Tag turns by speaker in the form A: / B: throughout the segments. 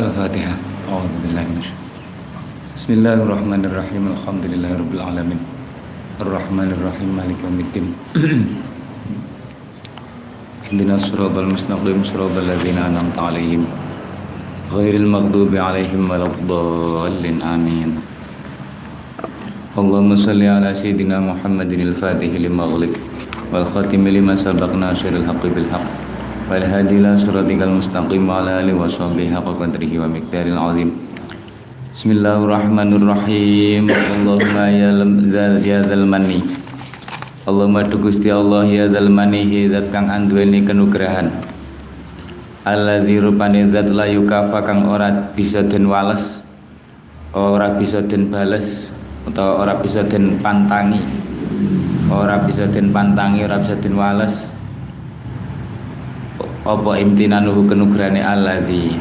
A: Al-Fatihah. A'udzubillahi minasyaitonir Bismillahirrahmanirrahim. Alhamdulillahirabbil alamin. Arrahmanirrahim. Maliki yaumiddin. Ihdinas siratal mustaqim, siratal ladzina an'amta 'alaihim. Ghairil maghdubi 'alaihim waladdallin. Amin. Allahumma salli ala sayyidina Muhammadin al-Fatih lima ughliq wal khatim lima sabaq nasiril haqqi bil haqq wal siratikal mustaqim wa ala alihi wa sahbihi haqqa qadrihi wa miqdaril azim. Bismillahirrahmanirrahim. Allahumma ya ya dzal manni. Allahumma tu Gusti Allah ya dzal manni zat kang anduweni kenugrahan. Alladzi rupane zat la yukafa kang ora bisa den wales. Ora bisa den bales atau ora bisa den pantangi. Ora bisa den pantangi, ora bisa den wales. Apa imtinanuhu kenugrahane alladzi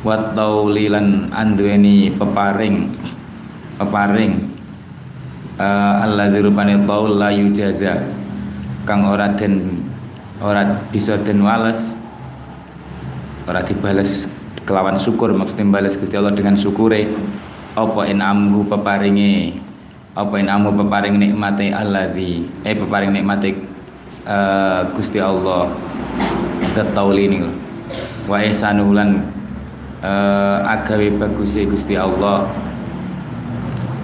A: wat taulilan anduweni peparing. Peparing. Uh, Allah dirupane taul la yujaza. Kang ora den ora bisa den wales. Ora dibales kelawan syukur. Maksudnya balas Gusti Allah dengan syukure. Apa inamu peparinge? Apa inamu peparing nikmate alladzi eh peparing nikmate uh, Gusti Allah tauli ini wa ihsanulan uh, agawe baguse Gusti Allah.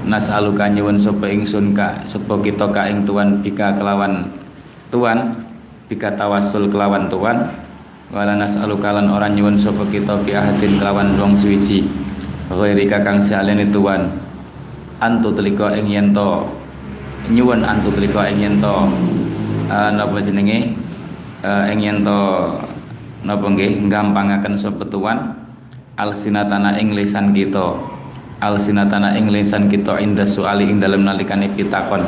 A: Nas'aluka nyuwun sapa ingsun ka sapa kita ka ing tuan bika kelawan tuan bika tawasul kelawan tuan. Wala nas'aluka lan ora nyuwun sapa kita bi ahadin kelawan wong suwiji ghairika kang salene tuan. Antu telika ing yen nyuwun antu telika ing yen to uh, napa jenenge? Uh, ing yen to napa nggih? Gampangaken sapa tuan alsinatana ing lisan kita. Alsinatana ing lisan kita inda suali ing dalam nalikane pitakon.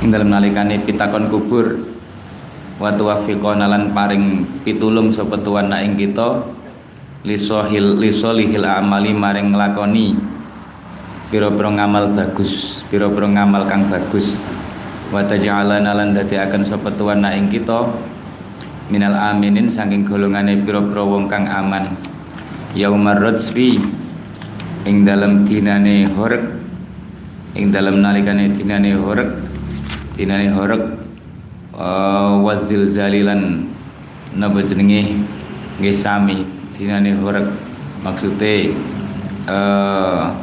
A: Ing dalam nalikane pitakon kubur. Wa tuwaffiqona lan paring pitulung sapa tuan ing kita lisohil lisolihil amali maring nglakoni. Pira-pira ngamal bagus pira-pira ngamal kang bagus wa taj'alana lan dadiaken sapa tuan ing kita. Minal aminin saking golongane pira-pira wong kang aman. Yaumar rajfi ing dalam dinane horek. Ing dalam nalikane dinane horek. Dinane horek uh, wazil zalilan napa jenenge? Nggih sami. Dinane horek. Maksude uh,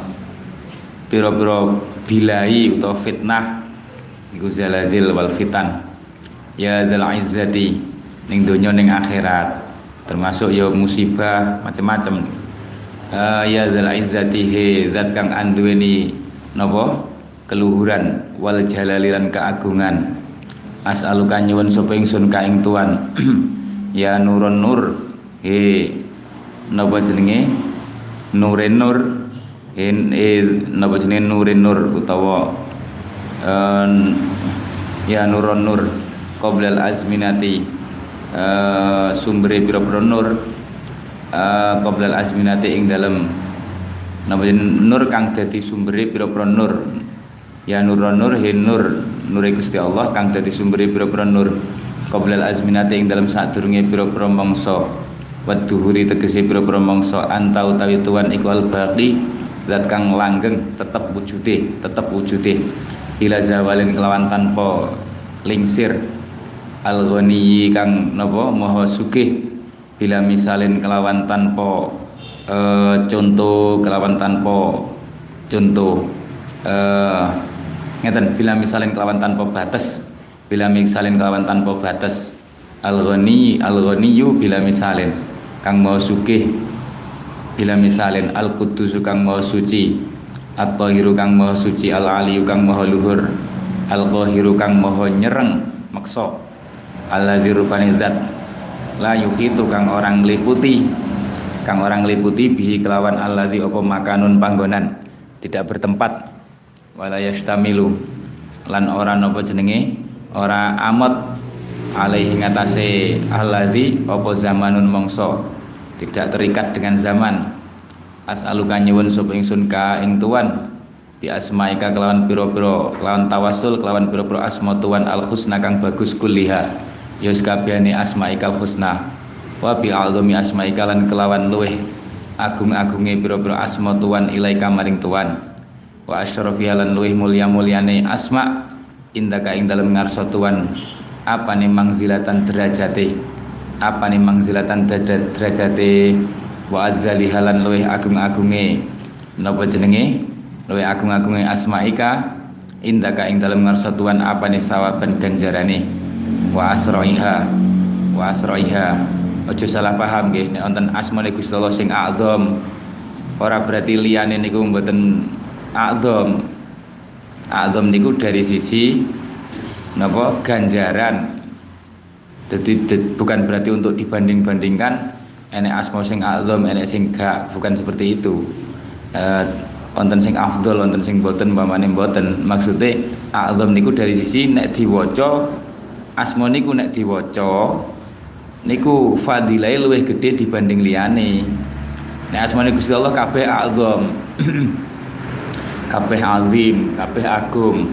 A: pira-pira bilai utawa fitnah iku zalazil wal fitan. Ya dzal izzati ning donya ning akhirat. Termasuk ya musibah macam-macam. Uh, ya zal izzati he zat kang anduweni napa? Keluhuran wal jalalilan keagungan. As'aluka nyuwun sapa ingsun ka ing tuan. Ya nurun nur he napa jenenge? Nuren nur he, he napa jenenge? Nurin nur utawa uh, ya nurun nur qoblal azminati. Uh, sumbere pira-pira nur uh, qoblal azminati ing dalem. Napa nur kang dadi sumbere pira-pira nur. Ya nurun nur he nur nure Gusti Allah kang dadi sumbere pira-pira nur. Qoblal azminati ing dalem sadurunge pira-pira mangsa. Waduhuri tegese pira-pira mangsa. Anta utawi tuan iku al baqi zat kang langgeng tetep wujude tetep wujude ila zawalin kelawan tanpa lingsir. Al ghaniyi kang napa maha sugih. Bila misalin kelawan tanpa e, contoh kelawan tanpa contoh. E, ngeten bila misalin kelawan tanpa batas. Bila misalin kelawan tanpa batas. Al ghani al ghaniyu bila misalin kang maha sugih. Bila misalin al kudus kang maha suci at-tahiru kang maha suci al aliyu kang maha luhur. Al qahiru kang maha nyereng maksa alladzi rupane zat. La yuhitu kang orang liputi kang orang liputi bihi kelawan alladzi apa makanun panggonan. Tidak bertempat. Wala yastamilu lan ora napa jenenge? Ora amot. Alaihi ngatasé alladzi apa zamanun mongso tidak terikat dengan zaman as'aluka nyuwun sapa ingsun ka ing tuan. Bi asmaika kelawan pira-pira kelawan tawasul kelawan pira-pira asma tuan al husna kang bagus kulliha. Ya kabehane asmaikal husna. Wa bi a'zami asma'ika lan kelawan luweh agung-agunge pira-pira asma tuan ilaika maring tuan. Wa asyrafi lan luweh mulya-mulyane asma indaka ing dalem ngarsa tuan. Apa nih mangzilatan derajate? Apa nih mangzilatan derajate wa azzali halan luweh agung-agunge. Napa jenenge? Luweh agung-agunge asma'ika. Indaka ing dalem ngarsa apa nih sawaban ganjarane? Wa asroiha. Wa asroiha. Ojo salah paham nggih nek wonten asmane Gusti Allah sing a'dzam. Ora berarti liyane niku mboten a'dzam. A'dzam niku dari sisi napa? Ganjaran. Jadi bukan berarti untuk dibanding-bandingkan enek asma sing a'dzam enek sing gak bukan seperti itu. Eh wonten sing afdol wonten sing boten umpamane boten maksude a'dzam niku dari sisi nek diwaca asma niku nek diwaca niku fadilai luwih gede dibanding liyane. Nek asmane Gusti Allah kabeh azam. Kabeh azim kabeh agung.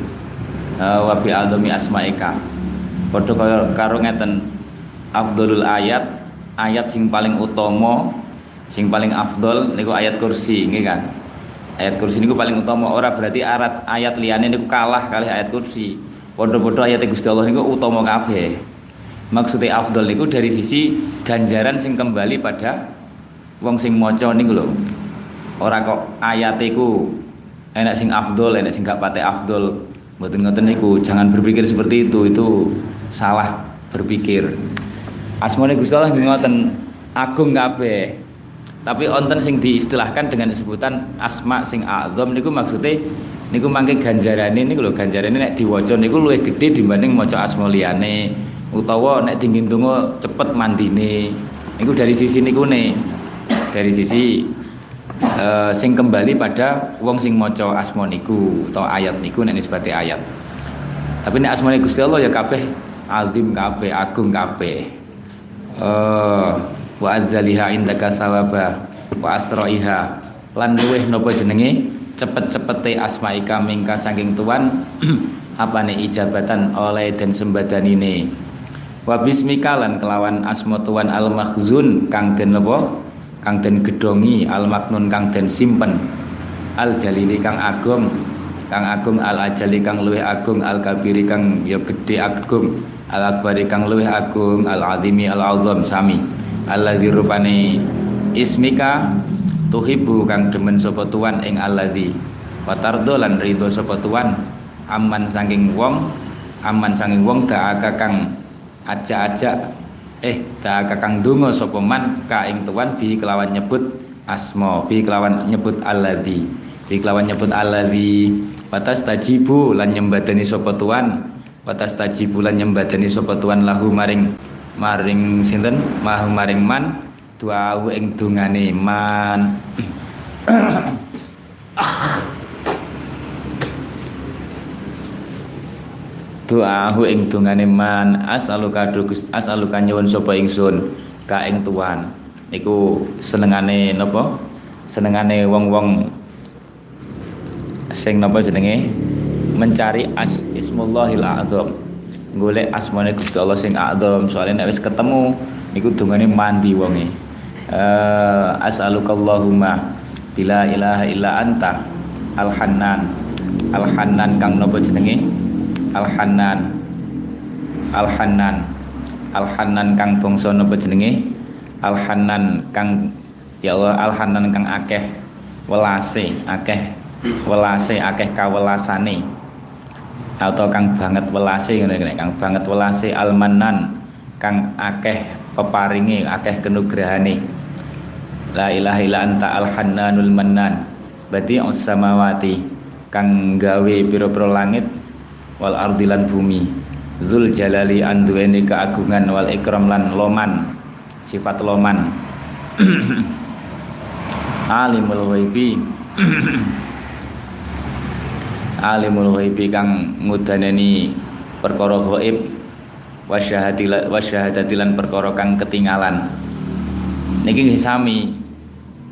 A: Uh, wa bi azami asmaika. Padha karo ngeten afdalul ayat ayat sing paling utama sing paling afdol niku ayat kursi nggih kan? Ayat kursi niku paling utama. Ora berarti arat ayat liyane niku kalah kali ayat kursi. Padha-padha ayat Gusti Allah niku utama kabeh. Maksudnya afdol itu dari sisi ganjaran sing kembali pada wong sing maca niku lho. Ora kok ayat iku enak sing afdol enak sing gak pate afdol. Mboten ngoten niku. Jangan berpikir seperti itu. Itu salah berpikir asmane Gusti Allah ngoten agung kabeh. Tapi onten sing diistilahkan dengan sebutan asma sing azam niku maksudnya niku mangke ganjarane niku lho ganjarane nek diwaca niku luwih gede dibanding maca asma liyane utawa nek dingin tunggu cepet mandine. Niku dari sisi niku nih. Dari sisi uh, sing kembali pada wong sing maca asma niku atau ayat niku nek nisbate ayat. Tapi nek asmane Gusti Allah ya kabeh azim kabeh agung kabeh wa azzaliha indaka sawaba wa asraiha. Lan luweh napa jenenge? Cepet-cepete asmaika mingka saking tuan apane ijabatan oleh dan sembadanine wa bismika lan kelawan asma tuan al makhzun kang den apa kang den gedongi al maknun kang den simpen. Al jalili kang agung kang agung al ajali kang luwih agung al kabiri kang ya gedhe agung al akbari kang luwih agung al azimi al azam sami. Alladzi rupane ismika tuhibbu kang demen sapa tuan ing alladzi. Wa tardo lan ridho sapa tuan. Aman saking wong aman saking wong daaka kang aja-aja eh ta kakang donga sapa man ka ing tuan bi kelawan nyebut asma bi kelawan nyebut alladzi. Bi kelawan nyebut alladzi. Batas tajibu lan nyembadani sapa tuan batas tajibu lan nyembadani sapa tuan lahu maring maring sinten? Mahu maring man doa ing dungane man. Doahu ing dungane man as'aluka as'aluka nyuwun sapa ingsun ka ing tuan niku senengane napa? Senengane wong-wong sing napa jenenge mencari as ismullahil azam. Golek asmane Gusti Allah sing azam. Soalnya nek wis ketemu niku dungane mandi wonge. Uh, as'aluka Allahumma bila ilaha illa anta al hannan al hannan kang napa jenenge? Al-Hannan. Al-Hannan. Al-Hannan kang bangsa napa jenenge? Al-Hannan kang ya Allah Al-Hannan kang akeh welase akeh welase akeh kawelasane atau kang banget welase ngene kang banget welase Al-Mannan kang akeh peparinge akeh kenugrahane. La ilaha illa anta al-hannanul mannan badi'us samawati kang gawe pira-pira langit wal ardilan bumi. Zul jalali anduweni keagungan wal ikram lan loman sifat loman. Alimul ghaibi alimul ghaibi kang ngudaneni perkara ghaib wasyahadatilan perkara kang ketinggalan niki sami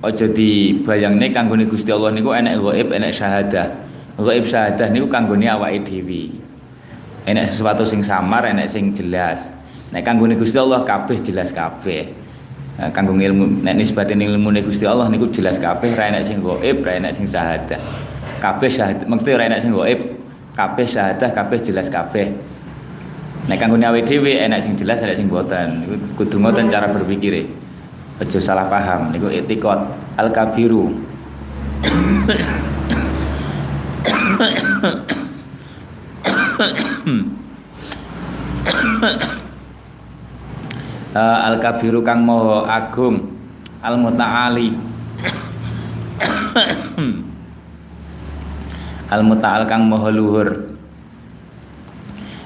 A: aja dibayangne kanggone Gusti Allah niku enek ghaib enek syahadah Ghaib syahadah niku kanggone awake dhewe. Enek sesuatu sing samar, enek sing jelas. Nek kanggone Gusti Allah kabeh jelas kabeh. Nah, kanggo ilmu nek nisbatin ilmu Gusti Allah niku jelas kabeh ra enek sing gaib, ra enek sing syahadah. Kabeh syahadah, mesti ra enek sing gaib, kabeh syahadah, kabeh jelas kabeh. Nek kanggo awake dhewe enek sing jelas, enek sing boten. Kudu ngoten cara berpikir. Aja salah paham niku etikot al-kabiru. uh, al kabiru kang moho agung al mutaali al mutaal kang moho luhur.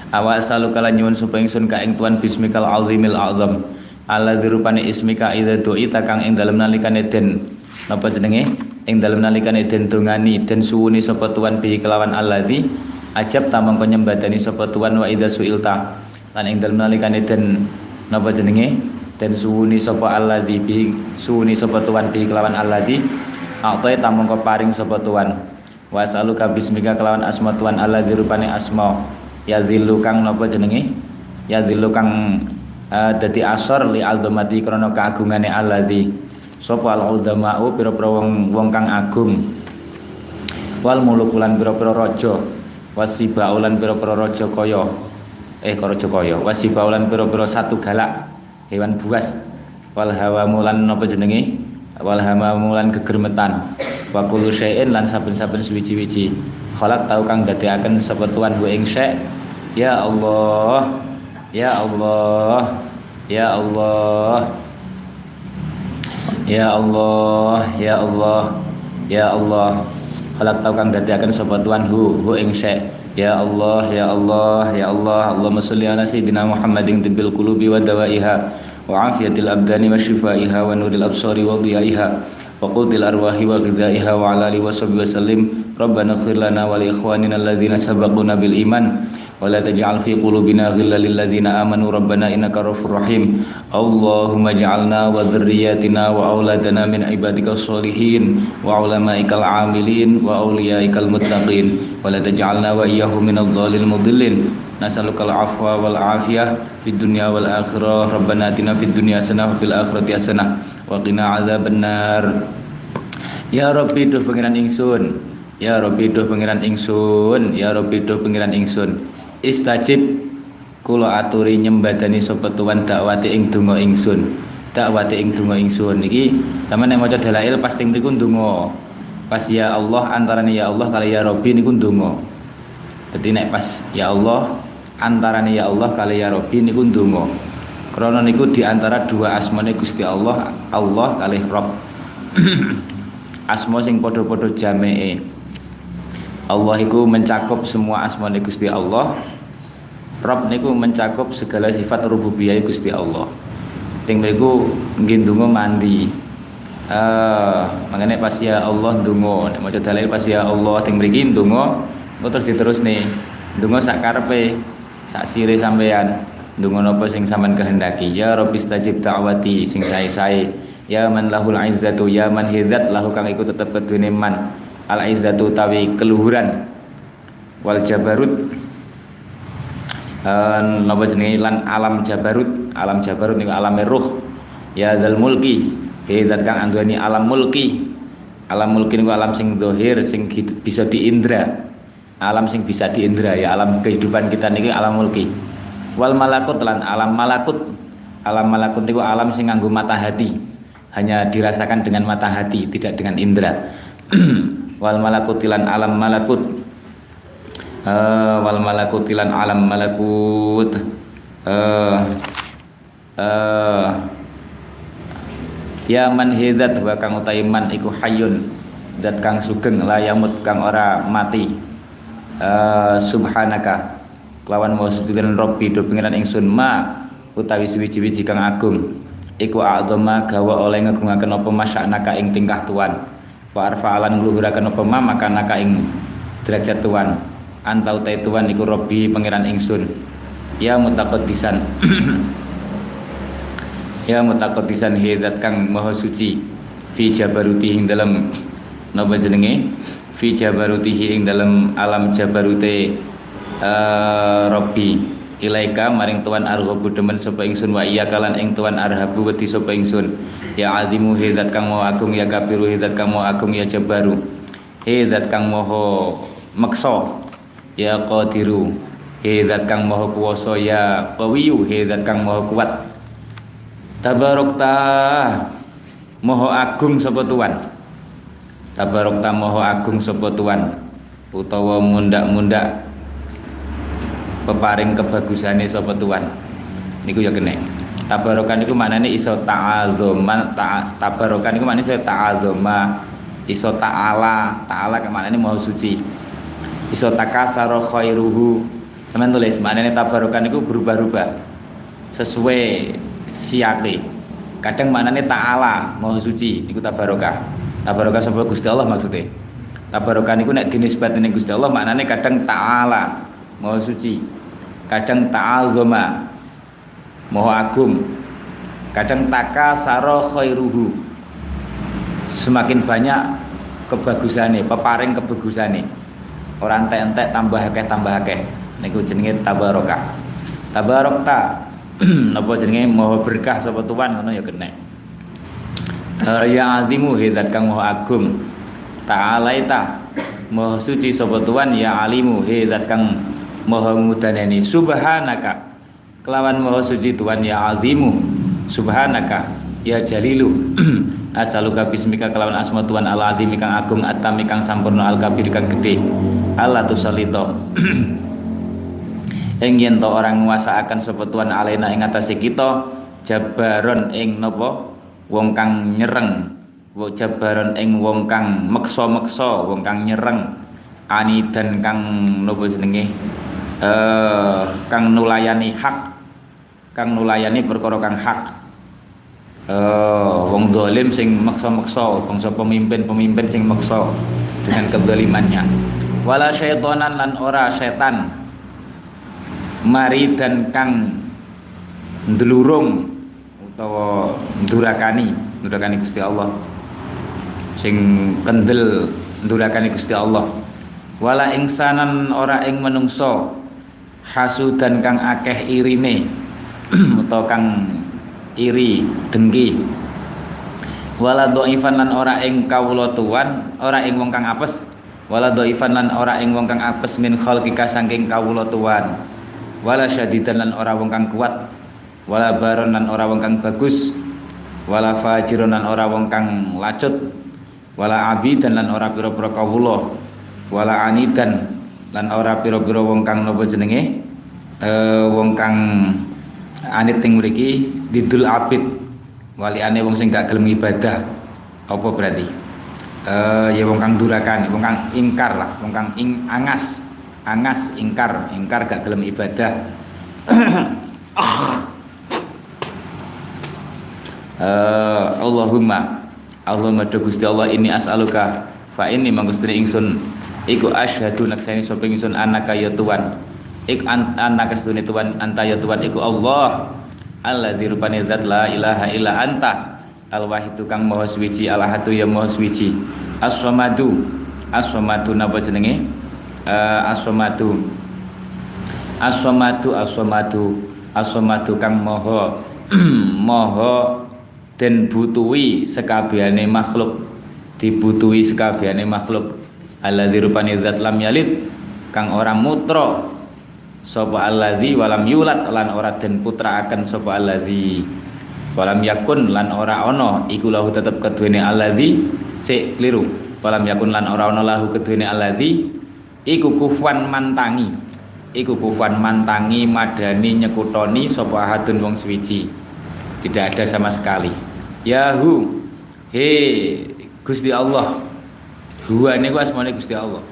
A: Awak salu kala nyuwun supaya ingsun ka ing tuan bismikal azimil azam. Ala dirupane ismika idza du'ita kang ing dalem nalikane den. Napa jenenge? Ing dalem nalikane den dongani den suwuni sapa tuan bi kelawan alladzi ajab ta mongko nyembadani sapa tuan wa idza suilta. Lan ing dalem nalikane den napa jenenge? Den suwuni sapa alladzi bi suwuni sapa tuan bi kelawan alladzi Atoy tamongko paring sapa tuan Wasaluka bismika kelawan asma tuan alladzi rupane asma. Ya kang napa jenenge? Ya kang uh, dadi asor li azamati krana kaagungane alladzi sapa al udzama'u pira-pira wong wong kang agung. Wal mulukulan pira-pira raja. Wasibaulan pira-pira raja kaya. Eh karaja kaya? Wasibaulan pira-pira satu galak hewan buas. Wal hawa mulan napa jenenge? Wal hama mulan kegermetan wa kullu syai'in lan saben-saben suwiji-wiji. Khalaq tau kang dadekaken sapa tuan hu ing syai ya Allah ya Allah ya Allah. Ya Allah ya Allah ya Allah. Khalaq tau kang dadekaken sapa tuan hu hu ing syai Ya Allah, Ya Allah, Ya Allah, Allahumma salli ala Sayyidina Muhammadin tibbil qulubi wa dawaiha. Wa afiyatil abdani wa shifaiha wa nuril absari wa dhiyaiha wa qutil arwahi wa ghidaiha wa ala alihi wa sahbihi wa sallim Rabbana ighfir lana wa li ikhwanina alladhina sabaquna bil iman ولا تجعل في قلوبنا غلا للذين آمنوا ربنا إنك رؤوف رحيم اللهم اجعلنا وذرياتنا وأولادنا من عبادك الصالحين وعلمائك العاملين وأوليائك المتقين ولا تجعلنا وإياهم من الضالين المضلين نسألك العفو والعافية في الدنيا والآخرة ربنا آتنا في الدنيا حسنة وفي الآخرة حسنة wa qina adzabannar ya rabbi duh pangeran ingsun. Ya rabbi duh pangeran ingsun. Ya rabbi duh pangeran ingsun. Istajib kula aturi nyembadani sapa tuwan dakwati ing donga ingsun. Dakwati ing donga ingsun. Iki sampeyan nek maca dalail pasti mriku ndonga. Pas ya Allah antarane ya Allah kali ya Robi niku ndonga. Dadi nek pas ya Allah antarane ya Allah kali ya Robi niku ndonga krana niku di antara dua asmane Gusti Allah Allah kali Rabb asma sing padha-padha jamee Allah itu mencakup semua asmane Gusti Allah. Rob niku mencakup segala sifat rububiyah Gusti Allah. Ting mriku nggih ndonga mandi. Uh, makanya pas ya Allah ndonga, nek maca dalil pas ya Allah ting mriki ndonga terus diterus nih. Ndonga sak karepe, sak sire sampean. Ndonga napa sing sampean kehendaki. Ya Rabbi stajib da'wati sing sae-sae. Ya man lahul izzatu ya man hidat lahu kang iku tetep kedune man. Al izzatu tawi keluhuran. Wal jabarut. Uh, napa jenenge? Lan alam jabarut. Alam jabarut niku alam ruh. Ya dal mulki he zat kang anduweni alam mulki. Alam mulki niku alam sing dohir sing bisa diindra. Alam sing bisa diindra ya alam kehidupan kita niki alam mulki wal malakut lan alam malakut. Alam malakut niku alam sing nganggo mata hati. Hanya dirasakan dengan mata hati tidak dengan indera. Wal malakutilan alam malakut. Uh, wal malakutilan alam malakut. Uh, uh, ya man hidat wa kang utaiman iku hayun dat kang sugeng layamut kang ora mati. Uh, subhanaka kelawan mau sujudan robbi do pengiran ingsun ma utawi suwiji-wiji kang agung. Iku a'dhama gawa oleh ngegungaken apa masya'naka ing tingkah tuan. Wa arfa'alan ngluhuraken apa ma maka naka ing derajat tuan. Antau ta tuan iku robbi pangeran ingsun. Ya mutaqaddisan. Ya mutaqaddisan hidat kang maha suci. Fi jabaruti ing dalam napa jenenge? Fi jabarutihi ing dalam alam jabarute uh, robbi ilaika maring tuan arhabu demen sapa ingsun wa iya kalan ing tuan arhabu wedi sapa ingsun. Ya azimu hidat kang mau agung ya kabiru hidat kang mau agung ya jabaru. Hidat kang moho meksa ya qadiru. Hidat kang moho kuwasa ya qawiyu. Hidat kang moho kuat. Tabarokta moho agung sapa tuan. Tabarokta moho agung sapa tuan. Utawa mundak-mundak peparing kebagusane sapa tuan? Niku ya kene. Tabarokan niku maknane iso ta'azuma ta, tabarokan niku maknane iso ta'azuma iso ta'ala ta'ala ke maknane mau suci. Iso takasara khairuhu. Teman tulis maknane tabarokan niku berubah-ubah sesuai siake kadang maknane ta'ala mau suci niku tabarokah. Tabarokah sapa Gusti Allah maksudnya? Tabarokah niku nek dinisbatine Gusti Allah maknane kadang ta'ala mau suci kadang ta'azoma moho agung. Kadang taka saro khairuhu. Semakin banyak kebagusannya peparing kebagusannya orang entek tambah akeh tambah akeh. Niku jenenge tabarokah. Tabarokta napa jenenge? Moho berkah sapa tuan ngono ya kena. Ya azimu hidat kang moho agung. Ta'alaita moho suci sapa tuan ya alimu hidat kang maha ngudaneni subhanaka. Kelawan maha suci Tuhan ya azimu. Subhanaka. Ya jalilu. Asaluka bismika kelawan asma Tuhan al azim kang agung atami kang sampurna al kabir kang gede Allah tusalito ing yen to orang nguasaaken sapa Tuhan alena ing atase kita jabaron ing napa? Wong kang nyereng. Jabaron ing wong kang meksa-meksa wong kang nyereng. Ani dan kang napa jenenge eh, kang nulayani hak. Kang nulayani perkara kang hak. Eh, wong dolim sing maksa-maksa bangsa pemimpin-pemimpin sing maksa dengan kedolimannya. Wala syaitonan lan ora setan. Mari dan kang ndlurung utawa ndurakani ndurakani Gusti Allah. Sing kendel ndurakani Gusti Allah. Wala ingsanan ora ing menungso hasudan kang akeh irine. Utawa kang iri dengki. Wala dhaifan lan ora ing kawula tuan ora ing wong kang apes. Wala dhaifan lan ora ing wong kang apes min khalqika saking kawula tuan wala syadidan lan ora wong kang kuat. Wala baron lan ora wong kang bagus. Wala fajiron lan ora wong kang lacut. Wala abidan lan ora pira-pira kawula. Wala anidan lan ora pira-pira wong kang napa jenenge? Eh wong kang anit ing mriki didul abid. Waliane wong sing gak gelem ibadah. Apa berarti? Eh ya wong kang durakan wong kang ingkar lah wong kang ing angas angas ingkar ingkar gak gelem ibadah. Uh, Allahumma Allahumma do Gusti Allah ini as'aluka fa ini mangustri ingsun iku asyhadu naksani sapa ingsun anaka ya Tuhan. Ik an anaka sedune Tuhan anta ya Tuhan. Iku Allah alladzi rupane zat la ilaha illa anta. Al wahidu kang maha suci al ahadu ya maha suci. As-samadu as-samadu napa jenenge? Uh, as-samadu. As-samadu as-samadu. As-samadu kang maha maha den butuhi sekabehane makhluk. Dibutuhi sekabehane makhluk alladzi rupane zat lam yalid. Kang ora mutra sapa alladzi walam yulat lan ora den putra akan sapa alladzi walam yakun lan ora ana iku lahu tetep keduwene alladzi sik kliru walam yakun lan ora ana lahu keduwene alladzi iku kufwan mantangi. Iku kufwan mantangi madani nyekutoni sapa hadun wong suwiji. Tidak ada sama sekali. Yahu he Gusti Allah Huwa niku asmane Gusti Allah.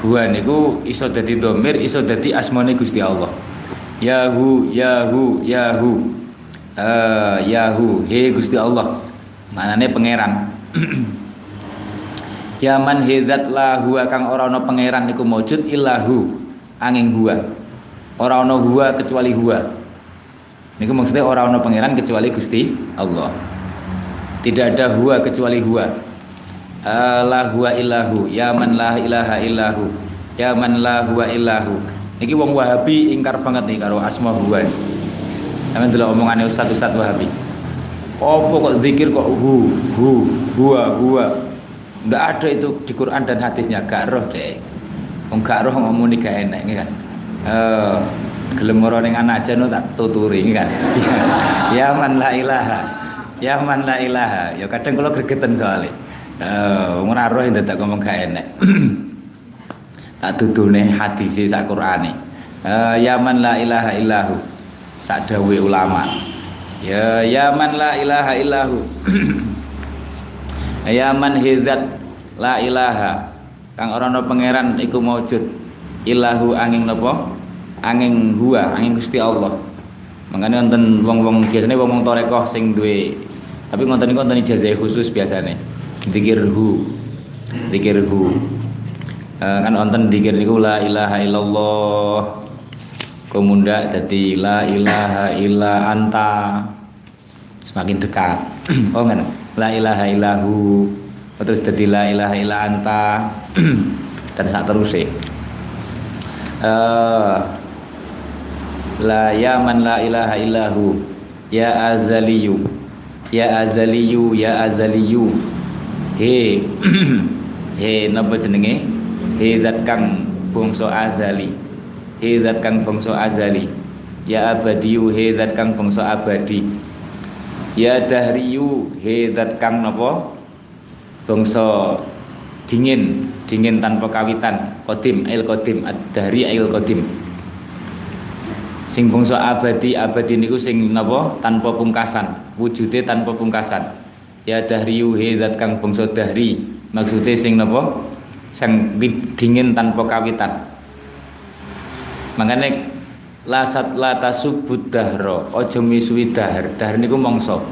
A: Huwa niku iso dadi domir, iso dadi asmane Gusti Allah. Yahu, Yahu, Yahu. Uh, Yahu, he Gusti Allah. Manane pangeran. Yaman hidat la huwa kang ora ana pangeran niku maujud illahu angin huwa. Ora ana huwa kecuali huwa. Niku maksudnya ora ana pangeran kecuali Gusti Allah. Tidak ada huwa kecuali huwa la huwa illahu ya man la ilaha illahu ya man la huwa illahu Iki wong Wahabi ingkar banget nih karo asma huwa. Sampeyan delok omongane Ustaz Ustaz Wahabi. Apa kok zikir kok hu hu huwa huwa. Enggak ada itu di Quran dan hadisnya, gak roh deh. Wong gak roh ngomong gak enak kan. Eh gelem ora ning anak aja no tak tuturi kan. ya man la ilaha. Ya man la ilaha. Ya kadang kula gregeten soalnya. Eh wong ora roh tak ngomong gak enak. tak dudune hadis sak Qur'ane. Uh, ya man la ilaha illahu. Sak ulama. Ya ya man la ilaha illahu. Ya man hidzat la ilaha. Kang ora ana pangeran iku maujud ilahu angin napa angin huwa angin Gusti Allah. Makanya wonten wong-wong biasanya wong-wong torekoh sing duwe. Tapi ngonten niku wonten ijazah khusus biasanya dikir hu dikir hu uh, kan wonten dikir niku la ilaha illallah. Kumunda dadi la ilaha illa anta? Semakin dekat. Oh kan la ilaha illahu. Terus dadi la ilaha illa anta. Dan saat terus sih uh, la ya man la ilaha illahu. Ya azaliyu. Ya azaliyu ya azaliyu he he napa jenenge? He zat kang bangsa azali. He zat kang bangsa azali. Ya abadiyu he zat kang bangsa abadi. Ya dahriyu he zat kang napa? Bangsa dingin dingin tanpa kawitan. Kodim ail kodim ad-dahri ail kodim sing bangsa abadi abadi niku sing napa? Tanpa pungkasan wujude tanpa pungkasan ya dahriyu he zat kang bangsa dahri. Maksude sing napa? Sang dingin tanpa kawitan. Makanya lasat lata subud dahro ojo misui dahar dahar niku mongso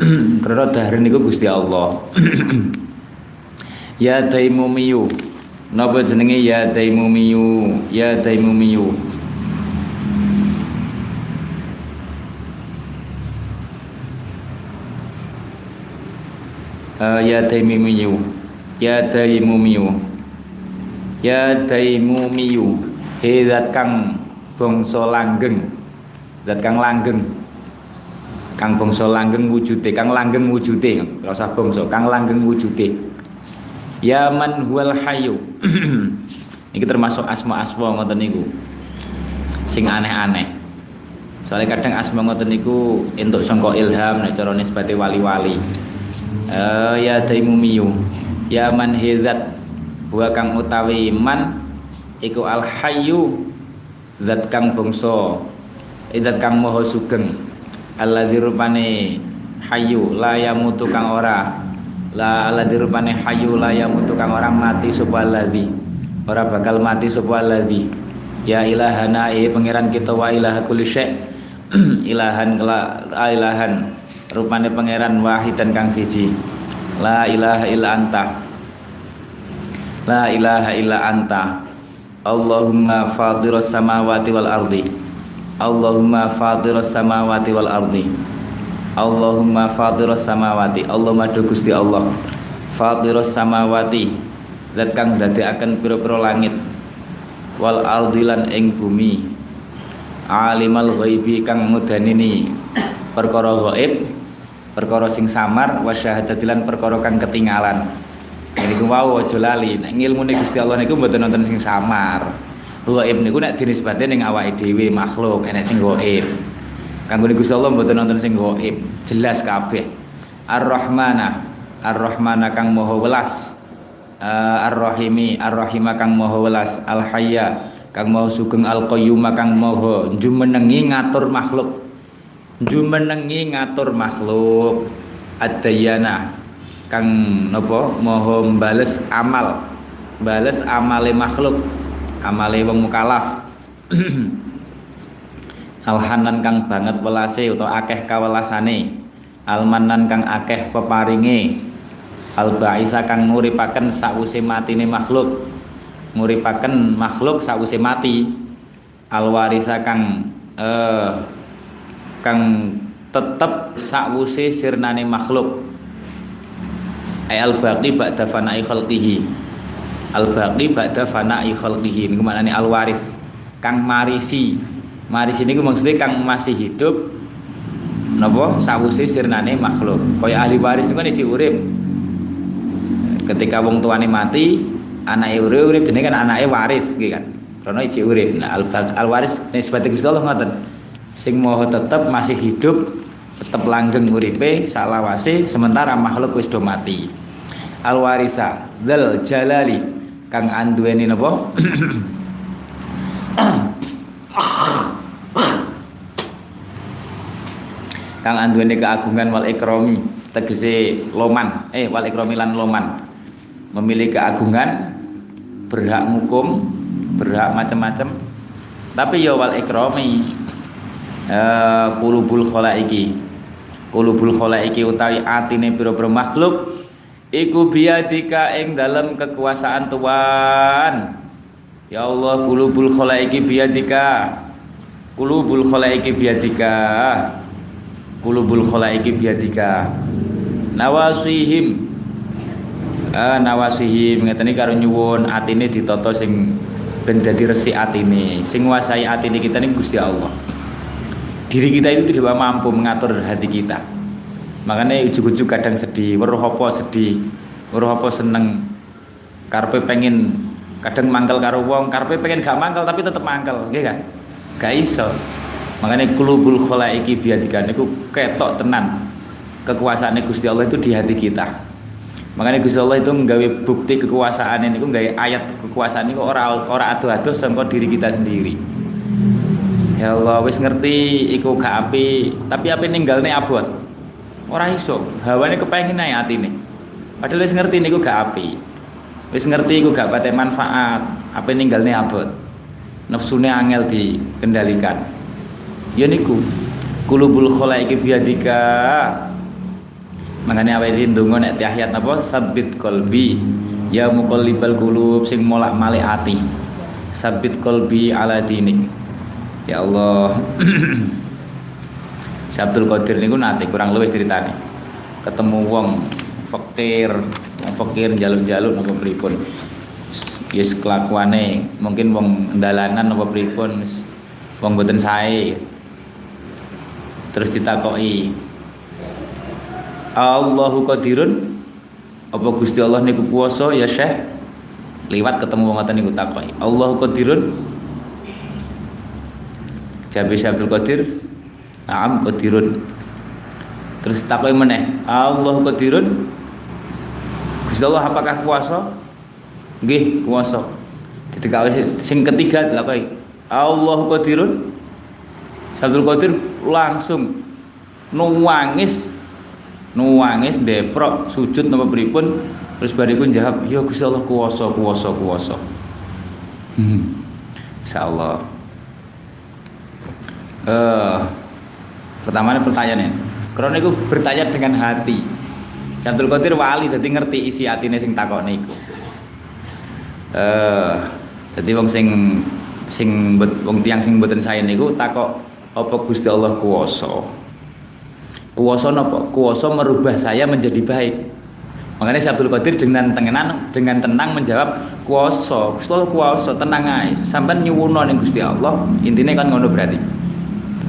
A: karena dahar niku Gusti Allah. Ya daimu miyu napa jenenge ya daimu ya daimu uh, ya daimu miyu ya daimumiyu ya daimumiyu he zat kang bangsa langgeng. Zat kang langgeng. Kang bangsa langgeng wujude kang langgeng wujude ora usah bangsa kang langgeng wujude ya man huwal hayyu iki termasuk asma-asma ngoten niku. Sing aneh-aneh. Soalnya kadang asma ngoten niku entuk sangka ilham nek cara nisbate wali-wali uh, ya daimumiyu ya man hidzat wa kang utawi man iku al hayyu zat kang bangsa zat kang maha sugeng. Alladzi rupane hayyu la yamutu kang ora. La alladzi rupane hayyu la yamutu kang ora mati sapa alladzi. Ora bakal mati sapa alladzi. Ya ilahana e pangeran kita wa ilaha kulli syai. Ilahan kala ilahan rupane pangeran wahid dan kang siji. La ilaha illa anta. La ilaha illa anta. Allahumma fadiras samawati wal ardi. Allahumma fadiras samawati wal ardi. Allahumma fadiras samawati. Allahumma do Gusti Allah. Fadiras samawati. Zat kang akan pira-pira langit. Wal ardi lan ing bumi. Alimal ghaibi kang ngudanini perkara ghaib perkara sing samar wa syahadatilan perkara kang ketinggalan. Ini ku wau aja lali. Nek ngilmune Gusti Allah niku mboten nonton sing samar. Ghaib niku nek dinisbate ning awake dhewe makhluk enek sing ghaib. Kanggo Gusti Allah mboten nonton sing ghaib jelas kabeh. Ar-Rahmana Ar-Rahmana kang maha welas. Uh, Ar-Rahimi Ar-Rahima kang maha welas. Al-Hayya kang maha sugeng. Al-Qayyum kang maha jumenengi ngatur makhluk jumenengi ngatur makhluk. Adayana kang nopo moho bales amal. Bales amale makhluk. Amale wong mukalaf. Alhanan kang banget welase utawa akeh kawelasane. Almanan kang akeh peparinge. Albaisa kang nguripaken sakwise matine makhluk. Nguripaken makhluk sakwise mati. Alwarisa kang eh kang tetep sakwuse sirnane makhluk. Ayal baqi ba'da fana'i khalqihi. Al baqi ba'da fana'i khalqihi. Niku maknane al waris kang marisi. Marisi niku maksudnya kang masih hidup napa? Sawise sirnane makhluk. Kaya ahli waris niku kan urip. Ketika wong tuane mati anake urip urip jenenge kan anake waris gitu kan? Karena iki urip. Nah al, al waris nisbate Gusti Allah ngoten sing mau tetep masih hidup tetep langgeng uripe salawase sementara makhluk wis do mati. Al warisa dzal jalali kang anduweni napa? Kang anduweni keagungan wal ikrami tegese loman eh wal ikrami lan loman. Memiliki keagungan berhak ngukum berhak macam-macam tapi ya wal ikrami eh, kulubul khalaiki. Kulubul khalaiki utawi atine pira-pira makhluk iku biadika ing dalam kekuasaan Tuhan. Ya Allah kulubul khalaiki biadika kulubul khalaiki biadika kulubul khalaiki biadika nawasihim. Ah nawasihim. Ngeten iki karo nyuwun atine ditata sing ben dadi resik atine sing nguasai atine kita ning Gusti Allah diri kita itu tidak mampu mengatur hati kita. Makanya ujuk-ujuk kadang sedih weruh apa sedih weruh apa seneng. Karpe pengen kadang mangkel karo wong karpe pengen gak mangkel tapi tetep mangkel nggih kan gak iso. Makanya kulubul khalaiki biadikan itu ketok tenan. Kekuasaan Gusti Allah itu di hati kita. Makanya Gusti Allah itu nggawe bukti kekuasaan ini nggawe ayat kekuasaan ini orang orang adu-adu sampai diri kita sendiri ya Allah wis ngerti iku gak api. Tapi api ninggalne abot. Ora iso. Hawane kepengin ae atine padahal wis ngerti niku gak api. Wis ngerti iku gak pate manfaat. Api ninggalne abot. Nafsune angel dikendalikan. Ya niku. Kulubul khalaiki biadika makanya awake ndonga nek tahiyat apa sabit qalbi. Ya muqallibal qulub sing molak-malik ati. Sabit qalbi ala dinik ya Allah. Abdul Qadir niku nate kurang lebih ceritane. Ketemu wong fakir wong fakir jaluk-jaluk napa pripun? Yes kelakuane mungkin wong dalanan napa pripun? Wong boten sae. Terus ditakoki Allahu Qadirun? Apa Gusti Allah niku kuwasa? Ya Syekh. Liwat ketemu wong ngoten niku takoki Allahu Qadirun Jabe Abdul Qadir Naam Qadirun Terus takoi meneh Allah Qadirun Gusti Allah apakah kuasa? Nggih, kuasa. Ketika sing ketiga dilakoni Allah Qadirun Abdul Qadir langsung nuwangis nuwangis deprok sujud napa pripun terus bariku jawab ya Gusti Allah kuasa kuasa kuasa hmm. insyaallah uh, pertama ini pertanyaannya karena itu bertanya dengan hati. Abdul Qadir wali jadi ngerti isi hati sing takok niku eh jadi wong sing sing wong tiang sing mboten saya niku takok apa Gusti Allah kuwasa kuwasa napa? Kuwasa merubah saya menjadi baik. Makanya Abdul Qadir dengan tenang dengan tenang menjawab kuwasa Gusti Allah kuwasa tenang ae. Sampean nyuwun ning Gusti Allah intine kan ngono berarti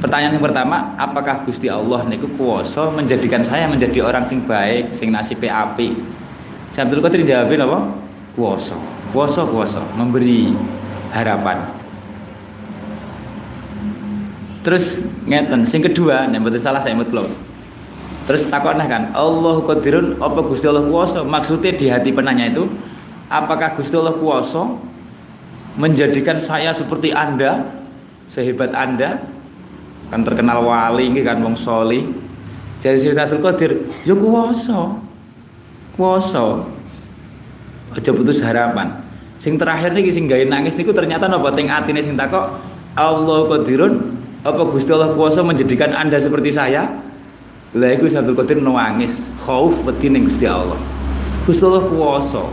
A: Pertanyaan yang pertama, apakah Gusti Allah niku kuwasa menjadikan saya menjadi orang sing baik, sing nasibe api? Saya Abdul Qadir jawabin apa? Kuwasa. Kuwasa kuwasa, memberi harapan. Terus ngeten, sing kedua, nek mboten salah saya kula. Terus takon kan, Allah Qadirun apa Gusti Allah kuwasa? Maksudnya di hati penanya itu, apakah Gusti Allah kuwasa menjadikan saya seperti Anda, sehebat Anda, kan terkenal wali kan wong soli. Jadi Sayyidina Qadir ya kuwasa kuwasa. Aja putus harapan. Sing terakhir nih sing gawe nangis niku ternyata napa? Teng atine sing takok Allah Qadirun apa Gusti Allah kuwasa menjadikan Anda seperti saya? Lah iku Sayyidina Qadir nangis khauf wedi ning Gusti Allah. Gusti Allah kuwasa.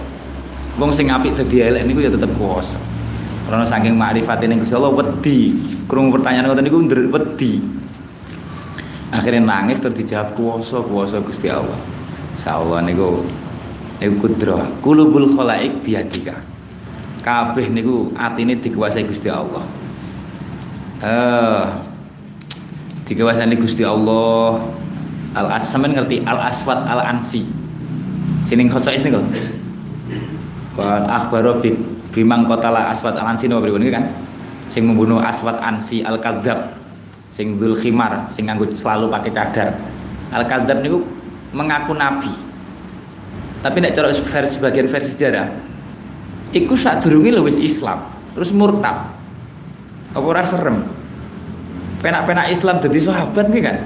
A: Wong sing apik dadi elek niku ya tetep kuwasa karena saking ma'rifat ini Gusti Allah wedi. Krungu pertanyaan ngoten niku wedi. Akhirnya nangis terus dijawab kuwasa kuwasa Gusti Allah. Insyaallah niku niku kudrah. Kulubul khalaik biadika. kabeh niku atine dikuasai Gusti Allah eh dikuasai Gusti Allah al as ngerti al aswat al ansi sining khosois niku wan akhbaro bi bimang la aswat al ansi napa pripun kan? Sing membunuh aswat ansi al kadzab sing dzul khimar sing nganggo selalu pakai cadar. Al kadzab niku mengaku nabi. Tapi nek cara versi sebagian versi sejarah iku sadurunge lho wis Islam terus murtad. Apa ora serem? Penak-penak Islam jadi sahabat nih kan?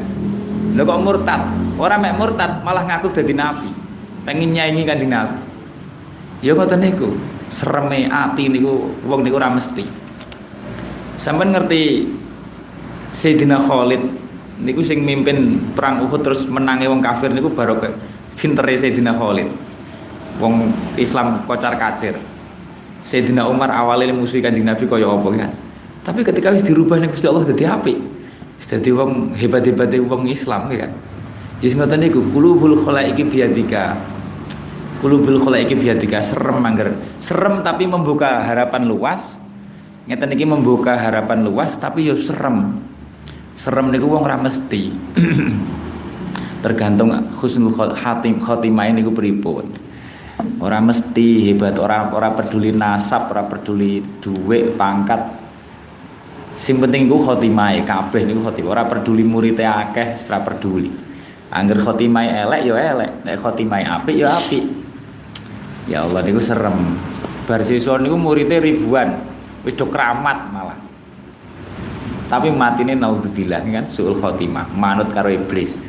A: Lo kok murtad? Orang mek murtad malah ngaku jadi nabi. Pengen nyanyi kanjeng nabi. Ya kata niku sereme ati niku wong niku ora mesti sampean ngerti Sayyidina Khalid niku sing mimpin perang Uhud terus menangi wong kafir niku baru ke pintere Sayyidina Khalid wong Islam kocar kacir Sayyidina Umar awalnya musuh kanjeng Nabi kaya apa kan tapi ketika wis dirubah nih Gusti Allah dadi apik. Wis wong hebat-hebate wong Islam ya kan. Sing ngoten niku qulubul khalaiqi biadika. Qulubul khalaiqi biadika serem mangger. Serem tapi membuka harapan luas. Ngeten iki membuka harapan luas tapi yo serem. Serem niku wong ora mesti. Tergantung husnul khatim khotimah niku pripun. Orang mesti hebat, orang orang peduli nasab, orang peduli duit, pangkat, Sing penting iku khotimah kabeh niku khotimah. Ora peduli muridé akeh, ora peduli. Angger khotimah elek ya elek, nek khotimah apik ya apik. Ya Allah niku serem. Bar siswa niku muridé ribuan, wis do keramat malah. Tapi matine naudzubillah kan suul khotimah, manut karo iblis.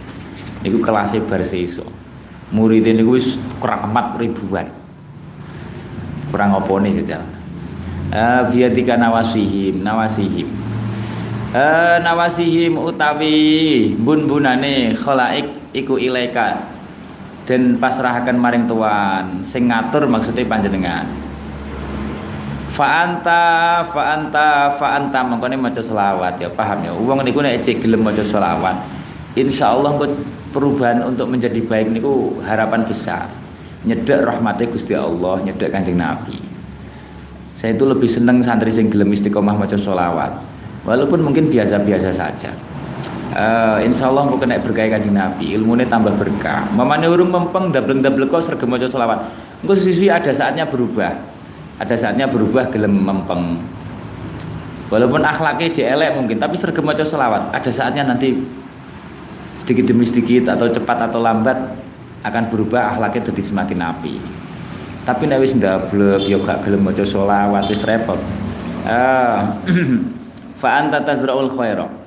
A: Niku kelasé bar siswa. Muridé niku wis keramat ribuan. Kurang nih jajal uh, biadika nawasihim nawasihim uh, nawasihim utawi bun-bunane khalaik iku ilaika dan pasrahaken maring tuan sing ngatur maksudnya panjenengan. Fa'anta fa'anta fa'anta mengkone maca selawat ya paham ya. Wong niku nek cek gelem maca selawat insyaallah engko perubahan untuk menjadi baik niku harapan besar. Nyedek rahmatnya Gusti Allah nyedek Kanjeng Nabi. Saya itu lebih seneng santri sing gelem istiqomah maca sholawat walaupun mungkin biasa-biasa saja uh, insya Allah mau kena berkah kanjeng Nabi. Ilmunya tambah berkah. Mamane urung mempeng dableng-dableng kok sergem maca sholawat engko siswi ada saatnya berubah. Ada saatnya berubah gelem mempeng. Walaupun akhlaknya jelek mungkin tapi sergem maca sholawat ada saatnya nanti sedikit demi sedikit atau cepat atau lambat akan berubah akhlaknya jadi semakin api. Tapi nek wis ndablek ya gak gelem maca selawat wis repot. Ah fa anta tazraul khaira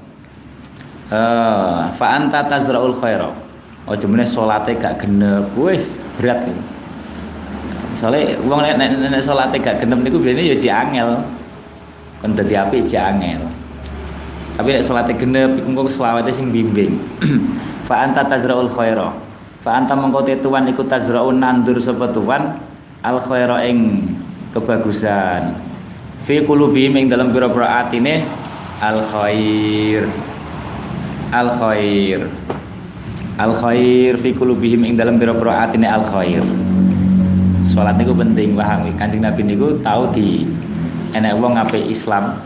A: ah fa anta tazraul khaira. Aja meneh salate gak genep. Wis berat iki soalnya wong nek nek, nek gak genep niku biasanya ya ji angel. Kon dadi apik ji angel. Tapi nek salate genep iku engko selawate sing bimbing. Fa anta tazraul khaira. Fa anta mengko tuan iku tazraun nandur sapa tuan al khaira ing kebagusan. Fi qulubihim ing dalam pira-pira atine al khair al khair al khair fi qulubihim ing dalam pira-pira atine al khair salat niku penting paham? Kanjeng Nabi niku tahu di enek wong ngape Islam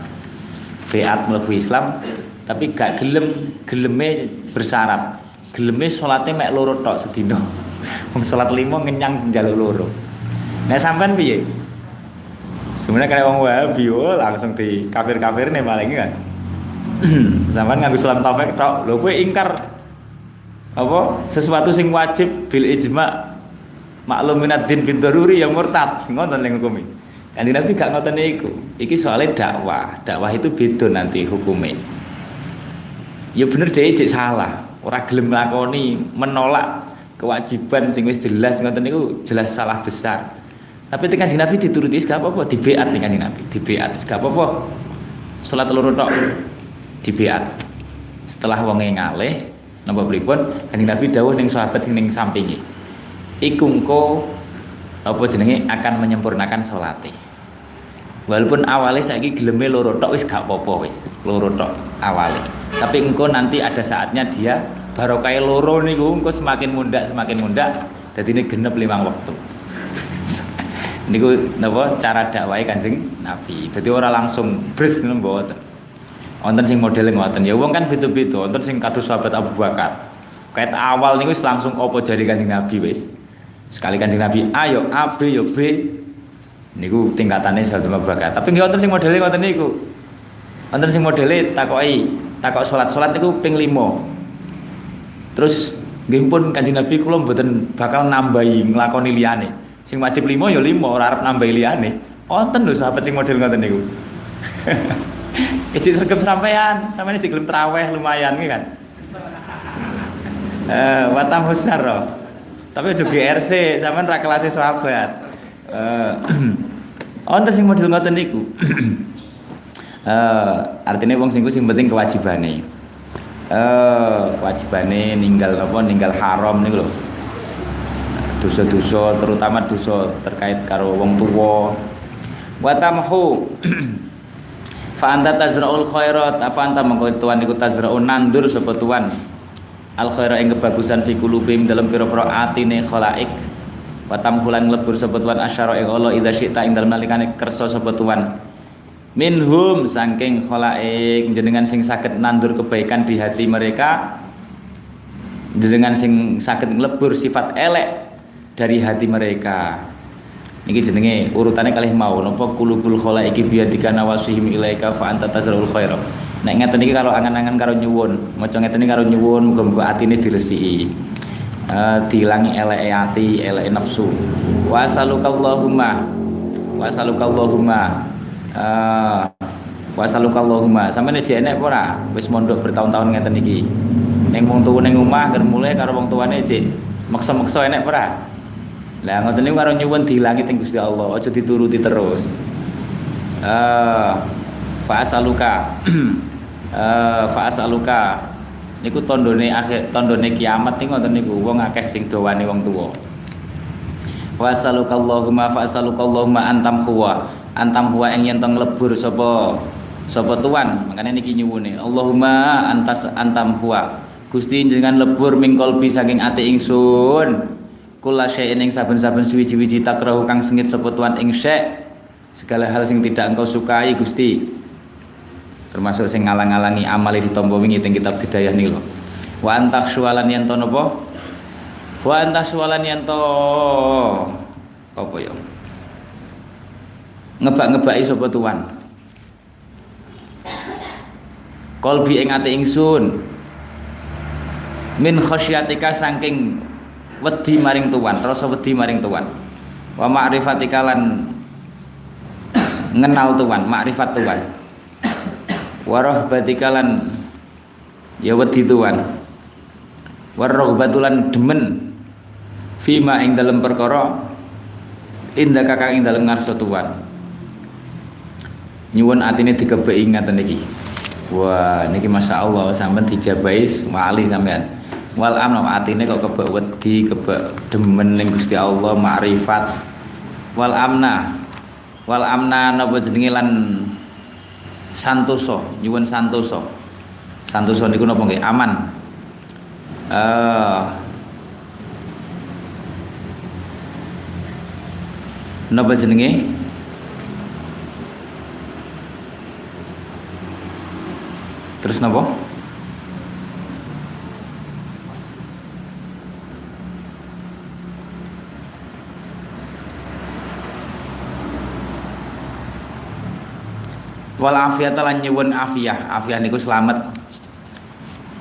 A: beat mlebu Islam tapi gak gelem geleme bersyarat. Geleme salate mek loro tok sedina. Wong salat limo ngenyang njaluk loro. Nah sampean piye? Sebenarnya kayak wong Wahabi oh, langsung di kafir-kafir nih paling kan. sampean nganggo salam taufik tok. Lho kowe ingkar apa? Sesuatu sing wajib bil ijma maklum minad din bin daruri yang murtad. Ngoten ning hukum kan Nabi gak ngoten niku. Iki soalnya dakwah. Dakwah itu beda nanti hukumnya ya bener jadi cek salah. Orang gelem lakoni menolak kewajiban sing wis jelas. Ngoten niku jelas salah besar. Tapi dengan di Nabi dituruti gak apa-apa, di beat dengan di Nabi, di beat gak apa-apa. Salat telur tok di beat. Setelah wonge ngalih, napa pripun? Kanjeng Nabi dawuh ning sahabat sing ning sampingi. Iku engko apa jenenge akan menyempurnakan salate. Walaupun awalnya saiki geleme loro tok wis gak apa-apa wis, loro tok. Tapi engko nanti ada saatnya dia barokah loro niku engko semakin mundak semakin mundak, jadi ini genep lima waktu niku napa cara dakwahe Kanjeng Nabi. Dadi ora langsung bres mboten. Wonten sing modele ngoten. Ya wong kan beda-beda. Wonten sing kados sahabat Abu Bakar. Kait awal niku langsung opo jari Kanjeng Nabi wis. Sekali Kanjeng Nabi A yo A B yo B. Niku tingkatannya sahabat Abu Bakar. Tapi nggih wonten sing modele ngoten niku. Wonten sing modele takoki, takok salat-salat niku ping 5. Terus nggih pun Kanjeng Nabi kula mboten bakal nambahi nglakoni liyane. Sing wajib limo ya limo, ora arep nambah liyane. Wonten lho sahabat sing model ngoten niku. Iki sergap sampean, sampean iki gelem traweh lumayan iki kan. Eh, watam husnar Tapi juga GRC, sampean ra kelas sahabat. Eh, wonten sing model ngoten niku. Eh, artinya wong sing sing penting kewajibane. Eh, kewajibane ninggal apa ninggal haram niku lho dosa-dosa terutama dosa terkait karo wong tuwa wa tamhu fa anta tazraul khairat. Fa anta mengko tuan iku tazraun nandur sapa tuan? Al khaira ing kebagusan fi kulubim dalam pira-pira atine khalaik. Wa tamhulan lebur sapa tuan asyara ing Allah idza syi'ta ing dalem nalikane kersa sapa tuan. Minhum saking khalaik jenengan sing saged nandur kebaikan di hati mereka jenengan sing saged nglebur sifat elek dari hati mereka Niki jenenge urutannya kalih mau napa kulubul khalaiki biyadika nawasihim ilaika fa anta tazrul khaira. Nek ngeten iki karo angan-angan karo nyuwun, maca ngeten karo nyuwun muga-muga atine diresiki. Uh, dilangi eleke ati, eleke nafsu. Wa salukallahumma wa salukallahumma uh, wa salukallahumma. Sampeyan jek enek apa ora? Wis mondok bertahun-tahun ngeten iki. Ning wong tuwa ning omah ger mulai karo wong tuane jek maksa-maksa enek apa ora? Lah ngoten niku karo nyuwun dilangi teng Gusti Allah, aja dituruti terus. Eh uh, fa asaluka. uh, fa asaluka niku tandone akhir tandone kiamat niku ngoten niku wong akeh sing dawane wong tuwa. Wa asaluka Allahumma fa asaluka Allahumma antam huwa. Antam huwa ing yen tong lebur sapa sapa tuan. Makane niki nyuwune Allahumma antas antam huwa. Gusti jenengan lebur mingkol saking ati ingsun kula syai'in ing saben-saben suwiji-wiji takrahu kang sengit sapa tuan ing segala hal sing tidak engkau sukai Gusti. Termasuk sing ngalang-alangi amal ditampa wingi teng kitab hidayah nilo wa antak sualan yen to napa? Wa antak sualan yen to? Apa ya? Ngebak-ngebaki sapa tuan kolbi ing ati ingsun. Min khasyatika saking wedi maring tuan rasa wedi maring tuan. Wa ma'rifatika lan ngenal tuan makrifat tuan. Wa rahbatika lan ya wedi tuan. Wa rahbatulan demen fima ing dalam perkara indah kakak ing dalam ngarsa tuan. Nyuwun atine dikebeki ngaten niki wah niki masya Allah sampean dijabahi wali sampean wal amna atine kok kebek wedi kebek demen ning Gusti Allah makrifat. Wal amna wal amna napa jenenge lan santoso nyuwun santoso. Santoso niku napa nggih? Aman. Eh napa jenenge? Terus napa wal afiyat lan nyuwun afiyah afiyah niku selamat.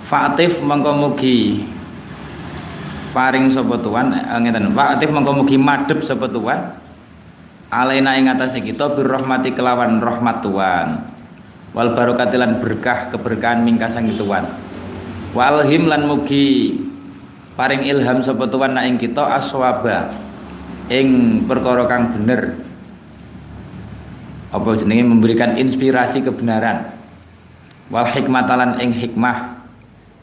A: Fa'atif mengko mugi paring sapa tuan eh, ngeten. Fa'atif mengko mugi madhep sapa tuan. Alaina ing atase kita birrahmati kelawan rahmat tuan. Wal barokatilan berkah keberkahan mingkasang tuan. Walhim lan mugi paring ilham sapa tuan ing kita aswaba ing perkara kang bener apa jenenge? Memberikan inspirasi kebenaran. Wal hikmatalan ing hikmah.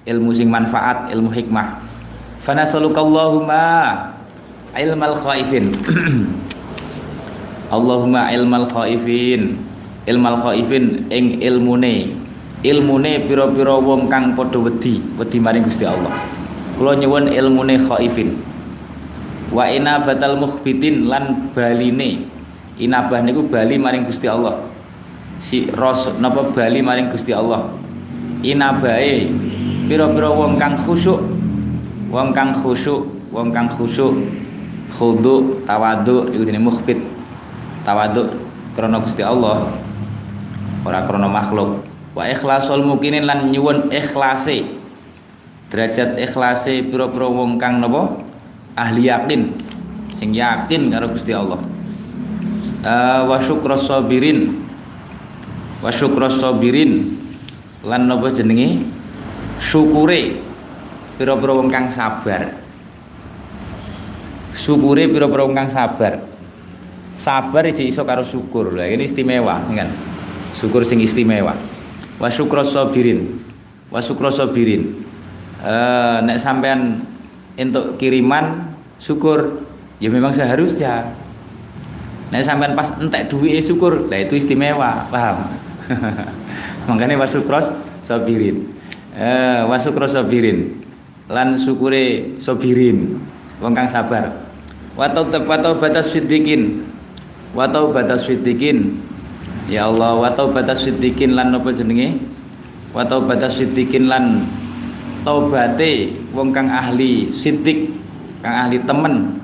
A: Ilmu sing manfaat ilmu hikmah. Fanasalukallahumma ilmal khaifin. Allahumma ilmal khaifin. Ilmal khaifin ing ilmune. Ilmune pira-pira wong kang padha wedi wedi maring Gusti Allah. Kula nyuwun ilmune khaifin. Wa ina batal mukhbitin lan baline inabah niku bali maring Gusti Allah. Si ros napa bali maring Gusti Allah? Inabahe pira-pira wong kang khusyuk. Wong kang khusyuk wong kang khusyuk. Khudu tawadhu iku jenenge mukhbit. Tawadhu krana Gusti Allah. Ora krana makhluk. Wa ikhlasul mukinin lan nyuwun ikhlase. Derajat ikhlase pira-pira wong kang napa? Ahli yakin. Sing yakin karo Gusti Allah uh, wa syukras sabirin. Wa syukras sabirin. Lan napa jenenge? Syukure. Pira-pira wong kang sabar. Syukure pira-pira wong kang sabar. Sabar iki iso karo syukur. Lah ini istimewa kan syukur sing istimewa. Wa syukras sabirin. Wa syukras sabirin. Uh, nek sampean untuk kiriman syukur. Ya memang seharusnya Nah sampean pas entek duit syukur, lah itu istimewa, paham? Makanya wasukros sobirin, eh, wasukros sobirin, lan syukure sobirin, wong kang sabar. Watau watau batas sidikin, watau batas sidikin, ya Allah, watau batas sidikin lan apa jenenge? Watau batas sidikin lan taubate wong kang ahli sidik, kang ahli temen,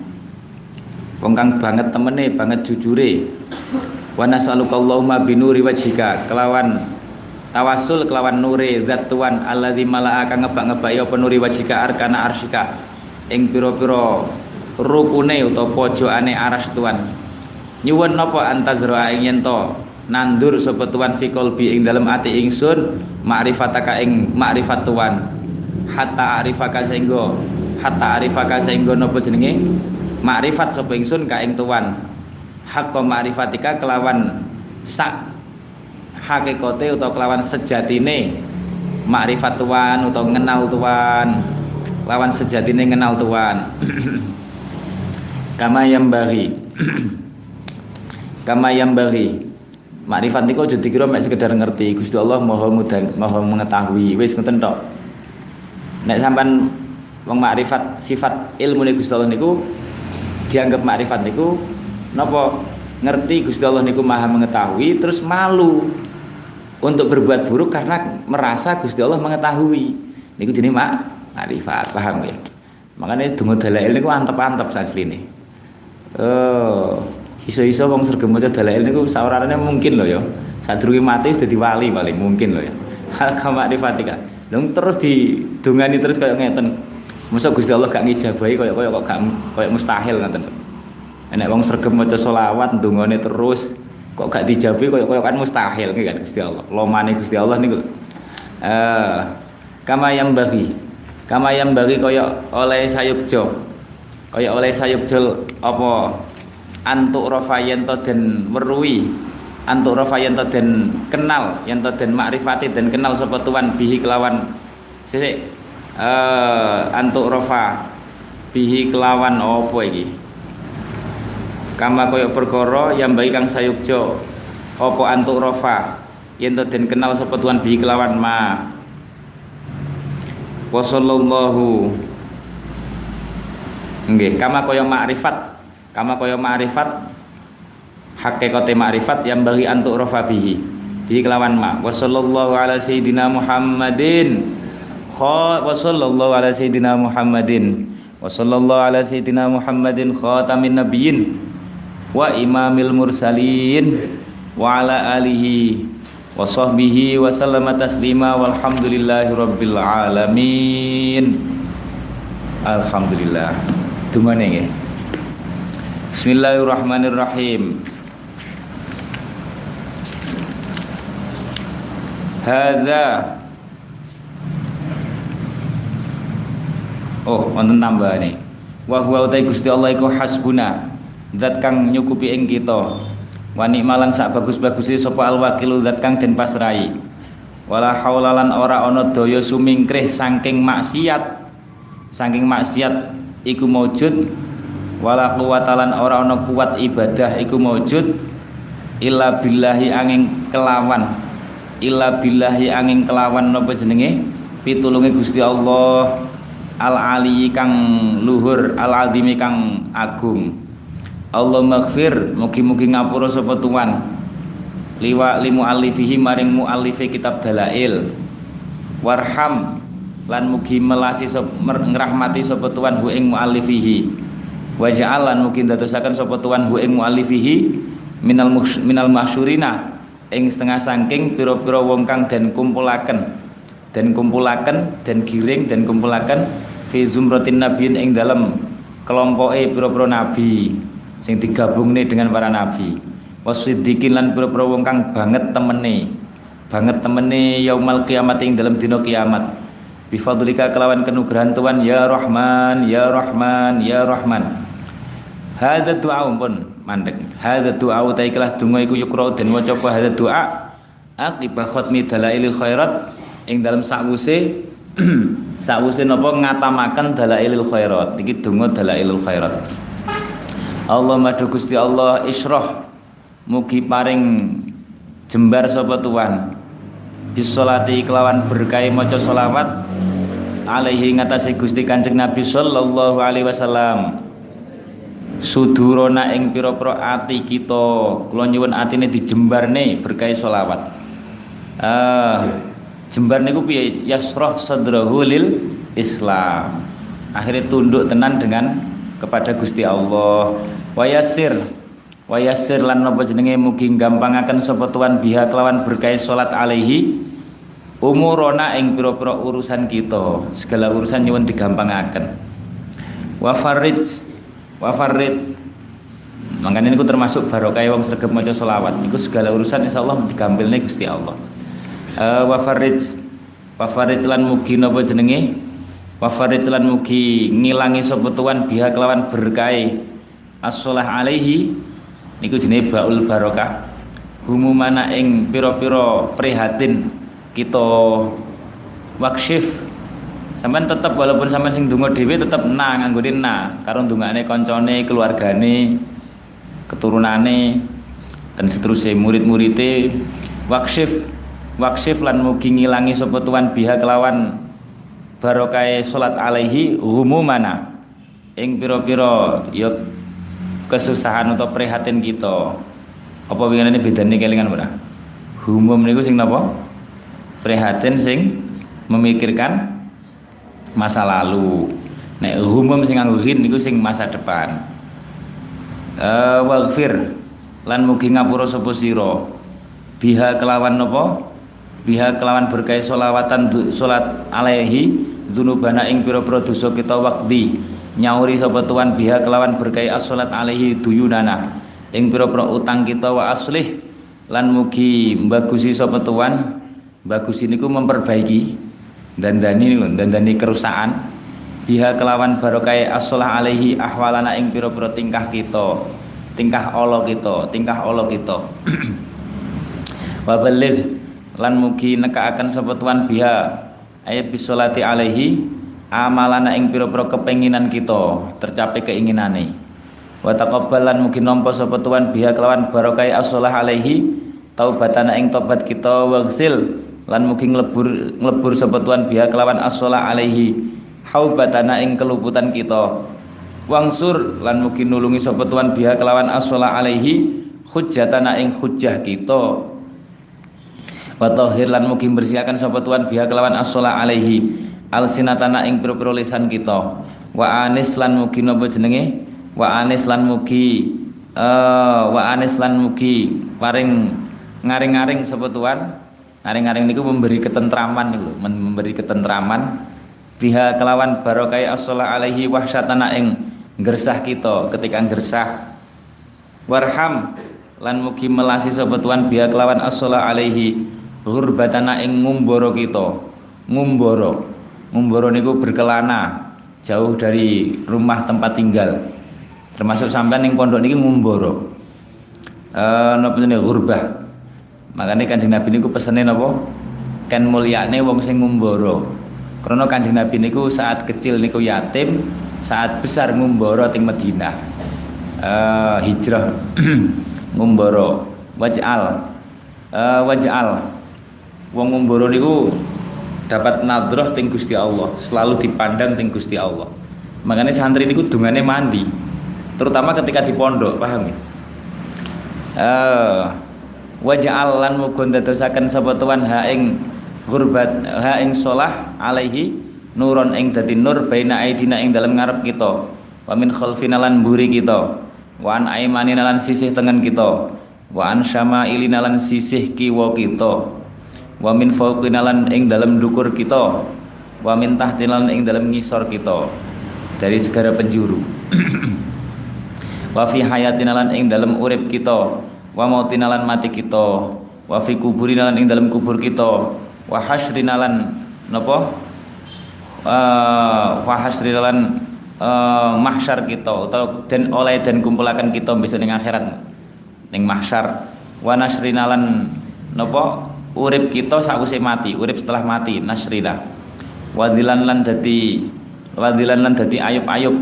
A: wong kang banget temene banget jujure. Wa nas'alukallahumma binuri wajhika kelawan tawasul kelawan nure zat tuan alladzi malaa kang ngebak-ngebaki apa nuri wajhika arkana arsika ing pira-pira rukune utawa pojokane aras tuan. Nyuwun napa antazra ing yen to? Nandur sapa tuan fi qalbi ing dalem ati ingsun ma'rifataka ing ma'rifat tuan. Hatta arifaka sehingga hatta arifaka sehingga napa jenenge makrifat sapa ingsun ka ing tuan. Hakka ma'rifatika kelawan sak hakikate utawa kelawan sejatine. Makrifat tuan utawa ngenal tuan. Lawan sejatine ngenal tuan. Kama yang bagi kama yang bagi makrifat niku aja dikira mek sekedar ngerti. Gusti Allah Maha mudan Maha mengetahui. Wis ngoten tok. Nek sampean wong makrifat sifat ilmu Gusti Allah niku dianggap makrifat niku napa ngerti Gusti Allah niku Maha mengetahui terus malu untuk berbuat buruk karena merasa Gusti Allah mengetahui. Niku jenenge mak makrifat paham ya makanya donga dalail niku antep-antep sajline oh iso-iso wong sregep maca dalail niku saurane mungkin loh ya. Sadurunge mati wis dadi wali paling mungkin loh ya. Hal makrifat lho terus didongani terus kayak ngeten Masa Gusti Allah gak ngijabahi kaya kaya kok gak kaya mustahil ngoten. Enek wong sregep maca selawat ndongane terus kok gak dijabahi kaya kaya kan mustahil kan Gusti Allah. Lomane Gusti Allah niku. Eh kama yang bagi. Kama yang bagi kaya oleh sayukjo. Kaya oleh sayukjo apa antuk rafayanto den weruhi antuk rafayanto den kenal yanto den makrifati den kenal sapa tuan bihi kelawan sisik uh, antuk rofa bihi kelawan opo iki? Kama koyo perkara yang baik kang sayukjo opo antuk rofa yen den kenal sapa tuan bihi kelawan ma? Wa sallallahu. Nggih kama koyo makrifat kama koyo makrifat hakikate makrifat yang bagi antuk rofa bihi bihi kelawan ma? Wa sallallahu ala sayyidina Muhammadin wa sallallahu ala sayyidina Muhammadin. Wa sallallahu ala sayyidina Muhammadin khatamin nabiyyin wa imamil mursalin wa ala alihi wa sahbihi wa sallama taslima walhamdulillahi rabbil alamin. Alhamdulillah. Dungane nggih Bismillahirrahmanirrahim. Hadza Oh, wonten tambahane. Wa huwa utai Gusti Allah iku hasbuna. Zat kang nyukupi ing kita. Wa nikmalan sak bagus-baguse sapa al wakilu zat kang den pasrai. Wala haulalan ora ana daya sumingkrih saking maksiat. Saking maksiat iku maujud wala kuwatalan ora ana kuat ibadah iku maujud illa billahi angin kelawan illa billahi angin kelawan napa jenenge pitulunge Gusti Allah al ali kang luhur al azimi kang agung. Allah maghfir mugi-mugi ngapura sapa tuan liwa limu alifihi maring muallifi kitab dalail. Warham lan mugi melasi sop, ngrahmati sapa tuan hu ing muallifihi. Wa ja'alan mugi dadosaken sapa tuan hu ing muallifihi minal minal mahsyurina. Ing setengah saking pira-pira wong kang den kumpulaken. Den kumpulaken den giring den kumpulaken fi zumratin nabiyyin ing dalem kelompoke pira-pira nabi sing digabungne dengan para nabi. Wasiddiqin lan pira-pira wong kang banget temene banget temene yaumal kiamat ing dalam dina kiamat. Bifadlika kelawan kenugrahan Tuhan ya Rahman ya Rahman ya Rahman. Hadza doa pun mandek. Hadza doa taiklah donga iku yukra den maca apa hadza doa akibat khatmi dalailil khairat ing dalam sakwuse sakwuse napa ngatamaken dalailil khairat. Iki donga dalailil khairat. Allah madu Gusti Allah isroh mugi paring jembar sapa tuan bisolati kelawan berkahi maca solawat alaihi ngatasi Gusti Kanjeng Nabi sallallahu alaihi wasallam. Sudurona ing pira-pira ati kita. Kula nyuwun atine dijembarne berkahi solawat ah jembar niku piye? Yasrah sadrahu lil Islam. Akhirnya tunduk tenan dengan kepada Gusti Allah. Wayasir wa yassir lan napa jenenge? Mugi gampangaken sapa tuan biha kelawan berkait salat alaihi umurona ing pira-pira urusan kita. Segala urusan nyuwun digampangaken. Wa farij wa farid makanya ini termasuk barokah wong sregep maca selawat. Iku segala urusan insyaallah digampilne Gusti Allah uh, wa farij wa farij lan mugi napa jenenge? Wa farij lan mugi ngilangi sapa tuan biha kelawan berkait as-shalah alaihi niku jenenge baul barokah. Humumana ing pira-pira prihatin kita wakshif. Sampean tetep walaupun sampean sing donga dhewe tetep na nganggone na. Karo ndongane kancane keluargane keturunane dan seterusnya murid-muride. Wakshif wakshif lan mugi ngilangi sapa tuan biha kelawan barokah salat alaihi humumana ing pira-pira ya kesusahan atau prihatin kita. Apa ini bedanya kelingan ora humum niku sing napa? Prihatin sing memikirkan masa lalu. Nek humum sing nganggo niku sing masa depan. Uh, waghfir lan mugi ngapura sapa sira? Biha kelawan napa biha kelawan berkait solawatan salat alaihi dzunubana ing pira-pira dosa kita waqti nyauri sapa tuan biha kelawan berkai as-salat alaihi duyunana. Ing pira-pira utang kita wa aslih. Lan mugi bagusi sapa tuan ini ku memperbaiki dan dani dan dani kerusakan. Biha kelawan barokai as-salah alaihi ahwalana ing pira-pira tingkah kita tingkah Allah kita tingkah Allah kita. Wa lan mugi nekaaken sapa tuan biha. Ayat bisolati alaihi amalana ing pira-pira kepenginan kita tercapai keinginane. Wa taqabbalan mungkin nampa sapa tuan biha kelawan barokai as-shalah alaihi taubatana ing tobat kita wagsil lan mungkin nglebur nglebur sapa tuan biha kelawan as-shalah alaihi haubatana ing keluputan kita. Wangsur lan mungkin nulungi sapa tuan biha kelawan as-shalah alaihi hujjatana ing hujjah kita wa tahhir lan mungkin bersihkan sapa tuan biha kelawan as-shalah alaihi. Alsinatana ing pira-pira lisan kita. Wa anis lan mugi napa jenenge? Wa anis lan mugi uh, wa anis lan mugi paring ngaring-ngaring sapa tuan ngaring-ngaring niku memberi ketentraman niku memberi ketentraman. Biha kelawan barokai as-shalah alaihi wahsyatana ing gersah kita ketika gersah. Warham lan mugi melasi sapa tuan biha kelawan as-shalah alaihi ghurbatana ing ngumboro kita ngumboro Ngumboro niku berkelana jauh dari rumah tempat tinggal. Termasuk sampai ning pondok niki ngumboro. Eh napa jenenge gurbah. Makanya Kanjeng Nabi niku pesene napa? Ken mulyane wong sing ngumboro. Karena Kanjeng Nabi niku saat kecil niku yatim, saat besar ngumboro ting Madinah. Uh, hijrah ngumboro waj'al uh, waj'al wong ngumboro niku dapat nadroh ting Gusti Allah selalu dipandang ting Gusti Allah. Makanya santri niku dungane mandi terutama ketika di pondok paham ya? Uh, waja'al lan mugun dadosaken sapa tuan ha ing gurbat ha solah alaihi nuron ing dadi nur baina aidina ing dalam ngarep kita. Wa min khalfina lan buri kita. Wa an aimanina lan sisih tengen kita. Wa an syama'ilina lan sisih kiwa kita wa min fawqina lan ing dalam dukur kita. Wa min tahtina lan ing dalam ngisor kita. Dari segala penjuru. Wa fi hayatina lan ing dalam urip kita. Wa mautina lan mati kita. Wa fi kuburina lan ing dalam kubur kita. Wa hasrina lan napa? Uh, wa hasrina lan uh, mahsyar kita. Atau dan oleh dan kumpulakan kita besok ning akhirat. Ning mahsyar. Wa nasrina lan napa urip kita sakwise mati urip setelah mati nasrina wadilan lan dadi wadilan lan dadi ayub-ayub.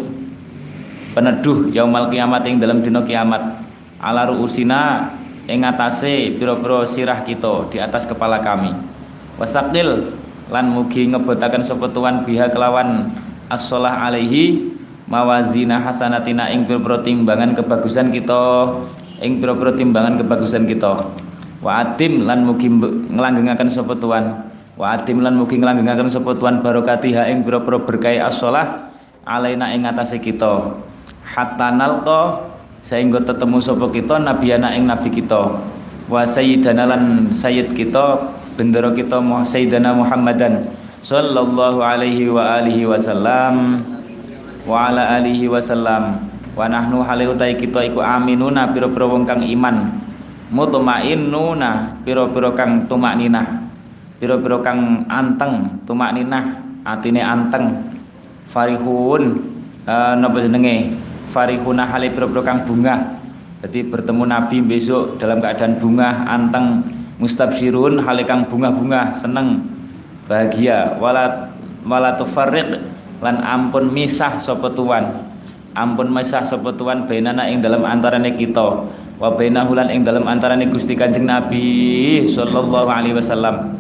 A: Peneduh yaumal kiamat yang dalam dino kiamat. Ala ruusina ing atase pira-pira sirah kita di atas kepala kami. Wasaqil lan mugi ngebotaken sapa tuan biha kelawan as-shalah alaihi mawazina hasanatina ing pira-pira timbangan kebagusan kita ing pira-pira timbangan kebagusan kita wa atim lan mugi nglanggengaken sapa tuan wa atim lan mugi nglanggengaken sapa tuan barokatiha ing pira-pira berkah as-shalah alaina ing atase kita. Hatta nalqa sehingga tetemu sapa kita nabiyana ing nabi kita. Wa sayyidana lan sayyid kita bendera kita sayyidana Muhammadan sallallahu alaihi wa alihi wasallam. Wa ala alihi wasallam. Wa nahnu hale utai kita iku aminuna pira-pira wong kang iman mutmainnuna pira-pira kang tumakninah. Pira-pira kang anteng tumakninah. Atine anteng. Farihun uh, napa jenenge? Farihuna hale boro kang bunga jadi bertemu Nabi besok dalam keadaan bunga anteng. Mustabsyirun hale kang bunga-bunga seneng. Bahagia. Wala wala tufarriq lan ampun misah sapa ampun misah sapa tuan ing dalam antarane kita wa bainahu lan ing dalam antarane Gusti Kanjeng Nabi sallallahu alaihi wasallam.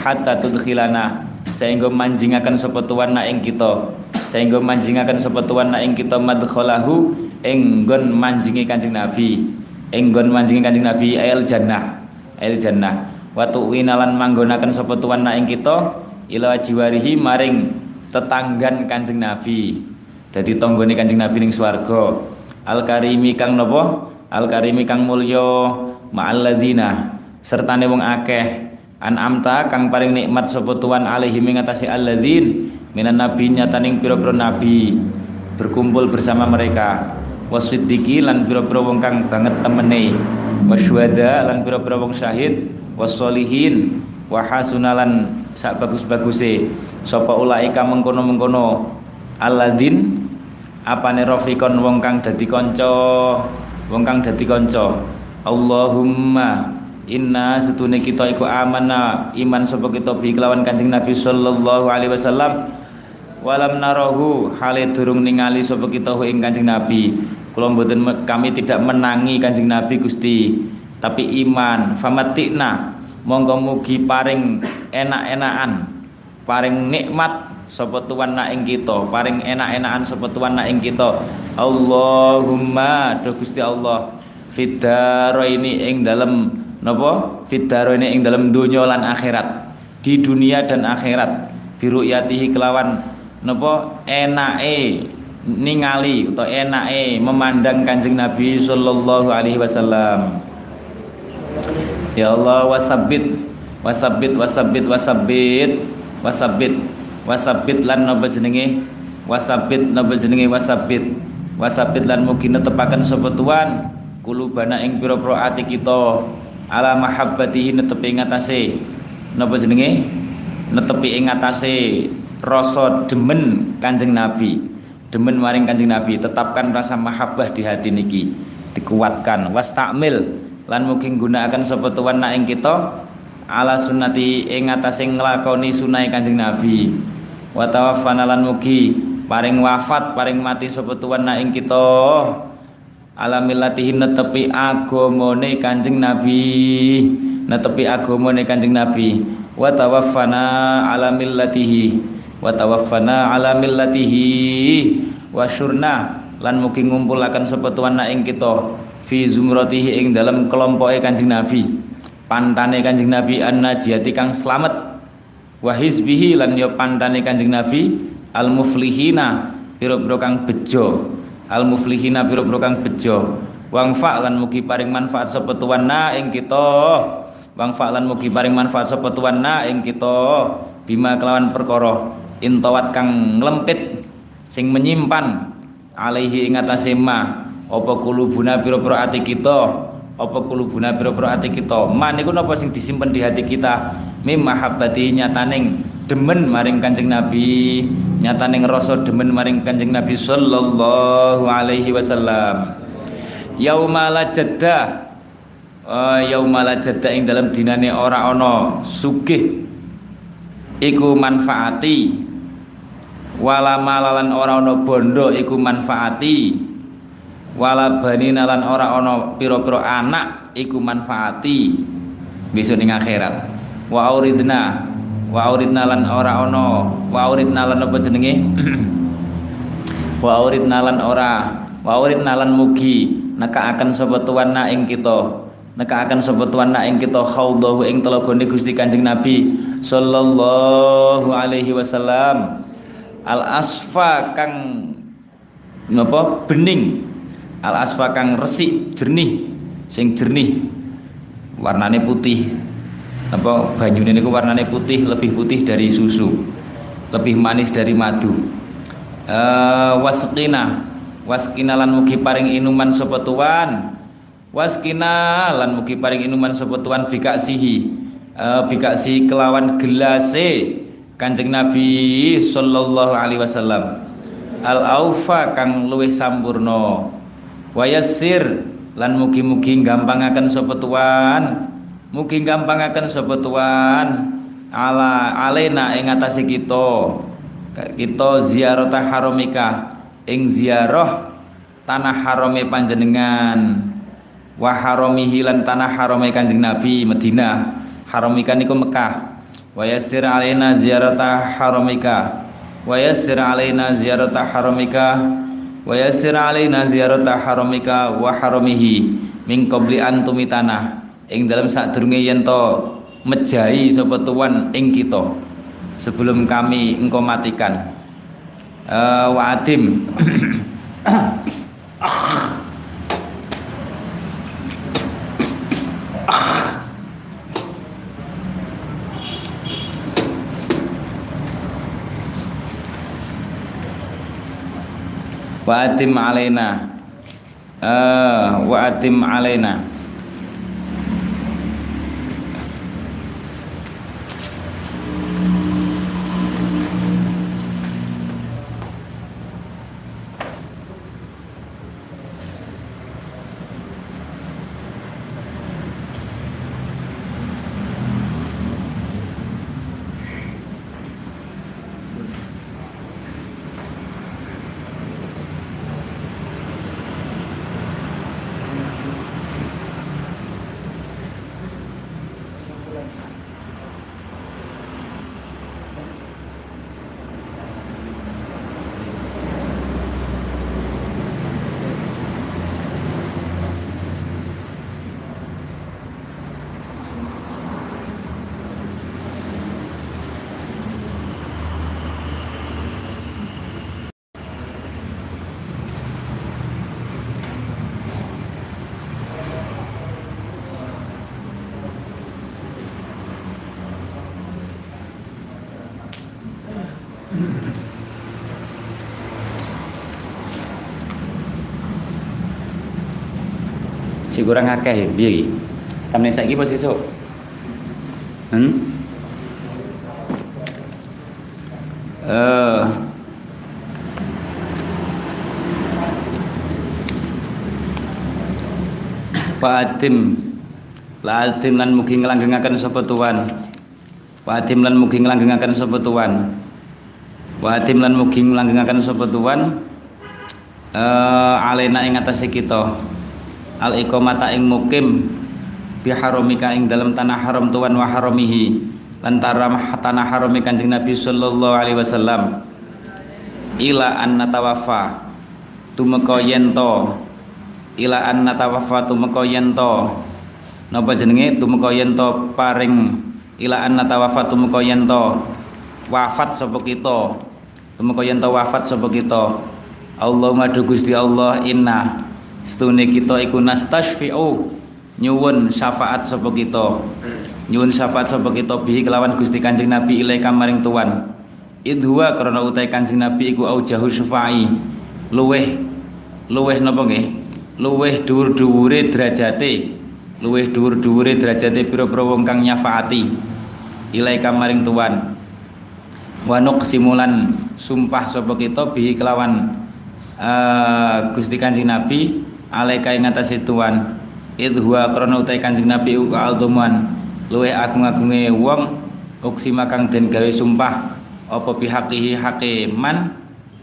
A: Hatta tudkhilana sehingga manjingaken sapa tuan na ing kita. Sehingga manjingaken sapa tuan ing kita madkhalahu ing nggon manjingi Kanjeng Nabi. Ing nggon manjingi Kanjeng Nabi ayal jannah ayal jannah. Wa tuwinalan manggonaken sapa tuan ing kita ila jiwarihi maring tetanggan Kanjeng Nabi. Dadi tanggane Kanjeng Nabi ning swarga. Al karimi kang napa al karimi kang mulya ma'al ladina sertane wong akeh. An amta kang paring nikmat sapa tuan alaihi mengatasi alladzin minan nabi nyataning pira-pira nabi berkumpul bersama mereka. Wasiddiqi lan pira-pira wong kang banget temene. Wasyuhada lan pira-pira wong syahid. Wasolihin wa hasunalan sak bagus-baguse. Sapa ulaika mengkono-mengkono aladin apane rafiqon wong kang dadi kanca wong kang dadi kanca Allahumma inna setune kita iku amanah iman sapa kita bi kelawan Kanjeng Nabi sallallahu alaihi wasallam walam narahu hale durung ningali sapa kita ing Kanjeng Nabi. Kula mboten kami tidak menangi Kanjeng Nabi Gusti tapi iman. Famatikna monggo mugi paring enak-enakan paring nikmat sapa tuan nak ing kita? Paring enak-enakan sapa tuan nak ing kita? Allahumma do Gusti Allah. Fidaro ini ing dalam napa? Fidaro ini ing dalam dunia lan akhirat. Di dunia dan akhirat. Biru yatihi kelawan napa? Enake ningali atau enake memandang Kanjeng Nabi sallallahu alaihi wasallam. Ya Allah wasabbit wasabbit wasabbit wasabbit wasabbit wasabbit lan napa jenenge? Wasabbit napa jenenge? Wasabbit. Wasabbit lan mugi netepaken sapa tuan kulubana ing pira-pira ati kita. Ala mahabbatihi netepi ing atase. Napa jenenge? Netepi ing atase rasa demen Kanjeng Nabi. Demen maring Kanjeng Nabi. Tetapkan rasa mahabbah di hati niki. Dikuatkan. Wastakmil. Lan mugi gunakaken sapa tuan ing kita. Ala sunnati ing atase nglakoni sunai Kanjeng Nabi wa tawaffana lan mugi. Paring wafat paring mati sapa tuan ing kita. Ala millatihi netepi agamane Kanjeng Nabi. Netepi agamane Kanjeng Nabi. Wa tawaffana ala millatihi. Wa tawaffana ala millatihi. Wa syurna lan mugi ngumpulaken sapa tuan ing kita. Fi zumratihi ing dalam kelompoke Kanjeng Nabi. Pantane Kanjeng Nabi an-najiyati kang slamet wa hizbihi lan yo pantane Kanjeng Nabi al muflihina pira-pira kang bejo. Al muflihina pira-pira kang bejo. Wangfa lan mugi paring manfaat sapa na ing kita. Lan mugi paring manfaat sapa na ing kita. Bima kelawan perkara intawat kang nglempit sing menyimpan alaihi ing atase ma. Apa kulubuna pira-pira ati kita? Apa kulubuna pira-pira ati kita? Man niku napa sing disimpen di hati kita mim mahabbati nyataning demen maring Kanjeng Nabi nyataning rasa demen maring Kanjeng Nabi sallallahu alaihi wasallam. Yaumala jaddah uh, jaddah ing dalam dinane ora ana sugih iku manfaati. Wala malalan ora ana bondo iku manfaati. Wala banina ora ana pira-pira anak iku manfaati. Besok ning akhirat wa auridna. Wa auridna lan ora ana wa auridna lan apa jenenge? Wa auridna lan ora. Wa auridna lan mugi. Akan sapa tuanna ing kita. Akan sapa tuanna ing kita. Khaudhahu ing telagane Gusti Kanjeng Nabi sallallahu alaihi wasallam. Al asfa kang napa? Bening. Al asfa kang resik jernih. Sing jernih. Warnane putih apa banyune niku warnane putih lebih putih dari susu. Lebih manis dari madu. Uh, wasqina. Waskina lan mugi paring inuman sapa tuan. Waskina lan mugi paring inuman sapa tuan bikaksihi uh, bikaksi kelawan gelase Kanjeng Nabi sallallahu alaihi wasallam. Al aufa kang luwih sampurno wayasir lan mugi-mugi gampangaken sapa tuan mugi gampangaken sapa tuan ala alena ing atase kita. Kita ziarah haramika ing ziarah tanah harame panjenengan. Wa haramihi lan tanah harame Kanjeng Nabi Madinah. Haramika niku Mekah. Wa yassir alaina ziyarata haramika wa yassir alaina ziyarata haramika wa yassir alaina ziyarata haramika wa haramihi min qabli an tumitana ing dalam sadurunge yen to mejahi sapa tuan ing kita sebelum kami engkau matikan. Uh, wa adim. Wa atim alaina. Uh, wa atim alaina kurang akeh ya piye iki? Tamne saiki apa sesuk? Hmm? Uh, Pak Adim La Adim lan mugi nglanggengaken sapa tuan? Adim lan mugi nglanggengaken sapa tuan? Wa Adim lan mugi nglanggengaken sapa tuan? Uh, alena ing atase kita al iqamata ing mukim bi haramika ing dalam tanah haram tuan wa haramihi lantaram tanah harami kanjeng Nabi sallallahu alaihi wasallam. Ila an natawafa tumeka yen to. Ila an natawaffa tumeka yen to. Napa jenenge? Tumeka yen to paring. Ila an natawaffa tumeka yen to. Wafat sapa kita? Tumeka yen to wafat sapa kita? Allahumma Gusti Allah inna setune kita iku nastashfi'u. Nyuwun syafaat sapa kita. Nyuwun syafaat sapa kita bihi kelawan Gusti Kanjeng Nabi ilaika maring tuan. Idhuwa karena utai Kanjeng Nabi iku aujahu syafai luweh luweh napa nggih? Luweh dhuwur-dhuwure derajate. Luweh dhuwur-dhuwure derajate pira-pira wong kang nyafaati. Ilaika maring tuan. Wa nuqsimulan sumpah sapa kita bihi kelawan uh, Gusti Kanjeng Nabi alaika ing atase tuan idhuwa karena utai Kanjeng Nabi uku altuman luweh agung-agunge wong uksima kang den gawe sumpah. Apa bihaqihi hakiman?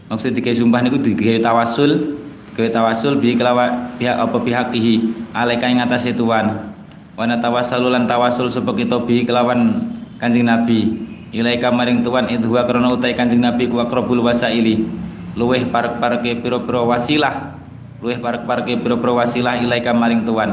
A: Maksud digawe sumpah niku digawe tawasul. Gawe tawasul bi kelawa pihak apa bihaqihi alaika ing atase tuan wa natawassalu lan tawasul sapa kita bi kelawan Kanjeng Nabi. Ilaika maring tuan idhuwa karena utai Kanjeng Nabi ku akrabul wasaili. Luweh parek-pareke pira-pira wasilah luweh parek-pareke pira-pira wasilah ilaika maring tuan.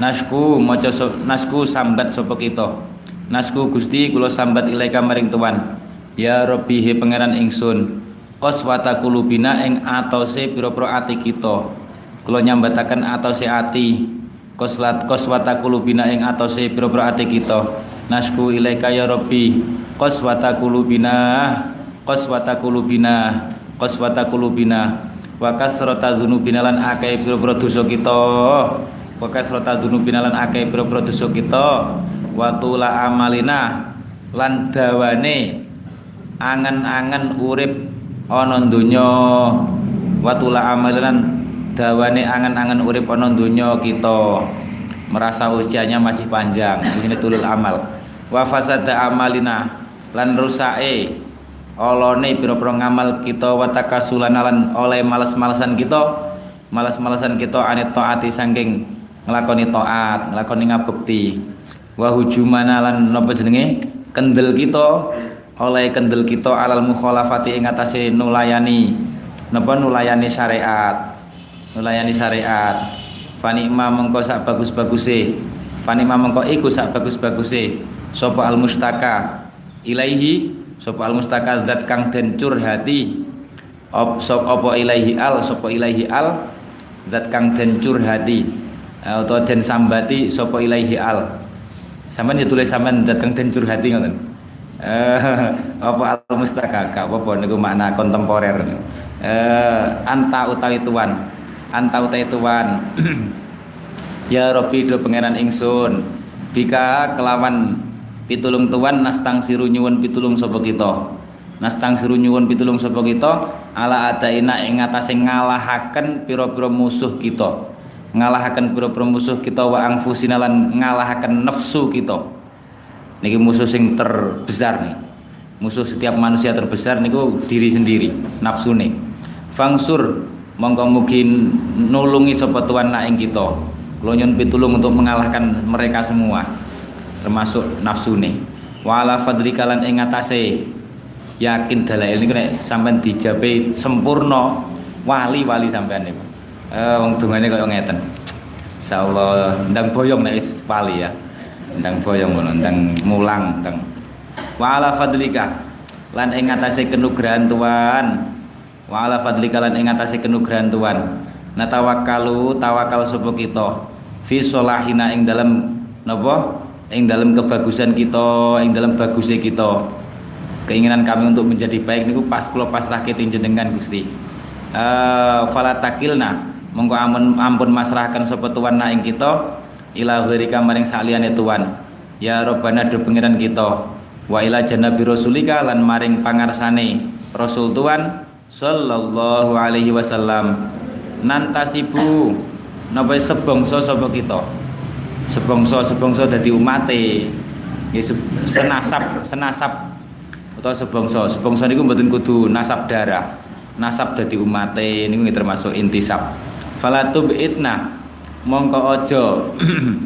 A: Nasku maca nasku sambat sapa kita? Nasku Gusti kula sambat ilaika maring tuan. Ya Rabbi he pangeran ingsun qaswata kulubina ing atose pira-pira ati kita. Kula nyambataken atose ati. Qaslat qaswata kulubina ing atose pira-pira ati kita. Nasku ilaika ya Rabbi qaswata kulubina qaswata kulubina qaswata kulubina wa kasrata dzunubina lan akeh pira-pira dosa kita. Wa kasrata dzunubina lan akeh pira-pira dosa kita. Wa amalina lan dawane angen-angen urip ana donya. Wa amalina dawane angen-angen urip ana donya kita. Merasa usianya masih panjang. Ini tulul amal. Wa fasada amalina lan rusake olone pira-pira ngamal kita wa takasulan lan oleh males-malesan kita males-malesan kita anit taati saking nglakoni taat, nglakoni ngabekti. Wa hujumana lan napa jenenge? Kendel kita oleh kendel kita alal mukhalafati ing atase nulayani napa nulayani syariat. Nulayani syariat. Fani ma mengko sak bagus-baguse. Fani ma mengko iku sak bagus-baguse. Sapa al mustaka ilaihi sapa al mustaka zat kang den curhati. Op sop apa ilaihi al sapa ilaihi al zat kang den curhati. Atau den sambati sapa ilaihi al. Sampean ya tulis sampean datang den curhati ngoten. Eh apa al mustaka gak apa-apa niku makna kontemporer. Eh anta utawi tuan. Anta utawi tuan. Ya Rabbi do pangeran ingsun. Bika kelawan pitulung tuan nastang siru nyuwun pitulung sapa kita. Nastang siru nyuwun pitulung sapa kita ala adaina ing ngatasé ngalahaken pira-pira musuh kita. Ngalahaken pira-pira musuh kita wa angfusina lan ngalahaken nafsu kita. Niki musuh sing terbesar nih. Musuh setiap manusia terbesar niku diri sendiri nafsu nih fangsur mongko mugi nulungi sapa tuan nak ing kita. Kula pitulung untuk mengalahkan mereka semua termasuk nafsu nih wala fadlika lan ing yakin dalail niku nek sampean dijabe sempurna wali-wali sampean niku. Eh wong dungane kaya ngeten. Insyaallah ndang boyong nek wis pali ya. Ndang boyong ngono ndang mulang ndang. Wala fadlika lan ing atase kenugrahan Tuhan. Wala fadlika lan ing kenugrahan Tuhan. Nah tawakkalu tawakal sapa kita? Fi solahina ing dalam napa ing dalam kebagusan kita ing dalam bagusnya kita. Keinginan kami untuk menjadi baik niku pas kula pasrahke jenengan Gusti. Uh, fala takilna monggo ampun ampun masrahkan sapa tuan na ing kita. Ila ghairika maring saliyane tuan ya robbana do pengiran kita. Wa ila janabi rasulika lan maring pangarsane rasul tuan sallallahu alaihi wasallam. Nantasibu. Napa sebangsa sapa kita sebangsa sebangsa dadi umate. Senasab senasab atau sebangsa. Sebangsa niku mboten kudu nasab darah nasab dadi umate niku termasuk intisab. Falatub itna mongko ojo